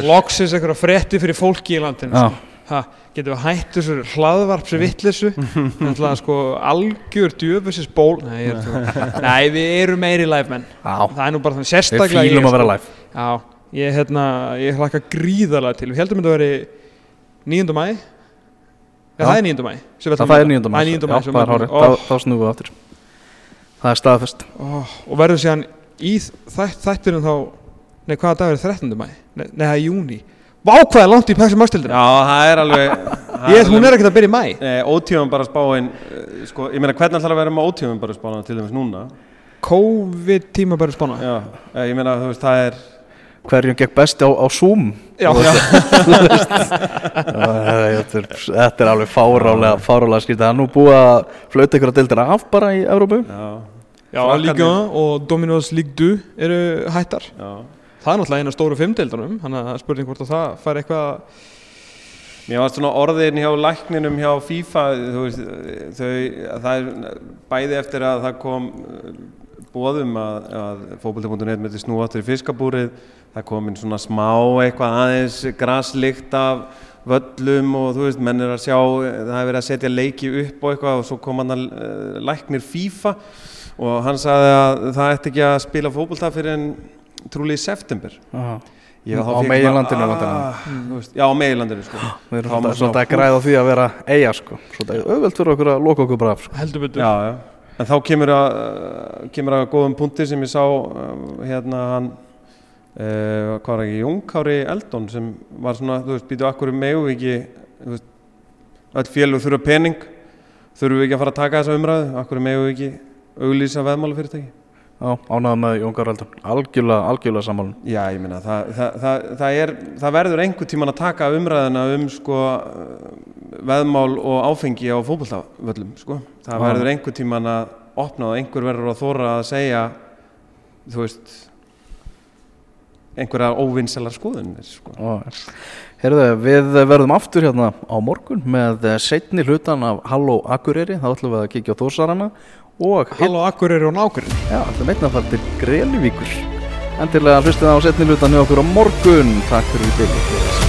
loksins einhverja frétti fyrir fólki í landinu. Ha, getum við hætt þessu hlaðvarpsi vittlisu þannig að sko algjör djöfusins ból nei, er nei, við erum meiri live menn það er nú bara þannig við sérstaklega fýlum ég, að vera sko. live Já, ég, hérna, ég hlakka gríðarlega til Við heldum þetta að veri 9. mæ Já, það er 9. mæ við Það, er 9. mæ Það er 9. mæ við þá, snúum við aftur Það er staðfest ó, Og verður síðan í þætt, þættinum þá Nei, hvaða dag er 13. mæ? Nei, það er júni Vá, hvað er langt í Pepsi Max-tildina? Já, það er alveg Ég, er hún er ekkert að byrja í mæ Nei, ótífum bara spáin sko, Ég meina, hvernig ætlar að vera með ótífum bara spáin til dæmis núna? COVID tíma bara spána. Já, eh, ég meina, þú veist, það er hverjum gekk best á, á Zoom? Já, veist, þetta, er, alveg fárálega fárálega það er nú búið að flauta ykkur að deildina af bara í Evrópu. Já, já 1 og Dominos 2 eru hættar. Já Það er náttúrulega eina stóru fimmdeildunum Þannig að spurning hvort að það fær eitthvað Mér varst svona orðin hjá lækninum hjá FIFA veist, þau, það er bæði eftir að það kom bóðum að, að fókbalti.net með snú áttur í fiskabúrið. Það kom inn svona smá eitthvað aðeins graslikt af völlum og þú veist, menn er að sjá það er verið að setja leiki upp og eitthvað og svo kom hann að uh, læknir FIFA og hann sagði að það ætti ekki að spila fókbalta fyrir en trúlega í september Aha. Þá Á meginlandinu. Ah, veist, Já, á meginlandinu sko. Við erum svona- svolítið að græða á því að vera eiga sko. Svolítið auðvelt fyrir okkur að loka okkur bara af sko. heldur betur Já, já. En þá kemur að, uh, kemur að góðum punkti sem ég sá uh, hérna hann uh, hvað var ekki, Jónkári Eldon sem var svona, þú veist, býtu akkur megu við ekki, þú veist öll félug þurfa pening þurfum við ekki að fara að taka þessa umræðu, akkur megu við ekki auglýsa veðmála ánægða með Jón Garaldun Algjörlega, algjörlega sammálun Já, ég meina, það, það, það, það, er, það verður einhver tíman að taka umræðina um sko, veðmál og áfengi á fótboltavöllum sko. það Já. verður einhver tíman að opna og einhver verður að þóra að segja þú veist einhverja óvinnselar skoðunir sko. Herðu, við verðum aftur hérna á morgun með setni hlutan af Halló Akureyri, þá ætlum við að kíkja á Þórsarana og Halló Akureyri og Nákurinn Já, ætlum einnig að fara til Grelivíkur Endilega hlustið á setni hlutan hjá okkur á morgun. Takk fyrir í byrju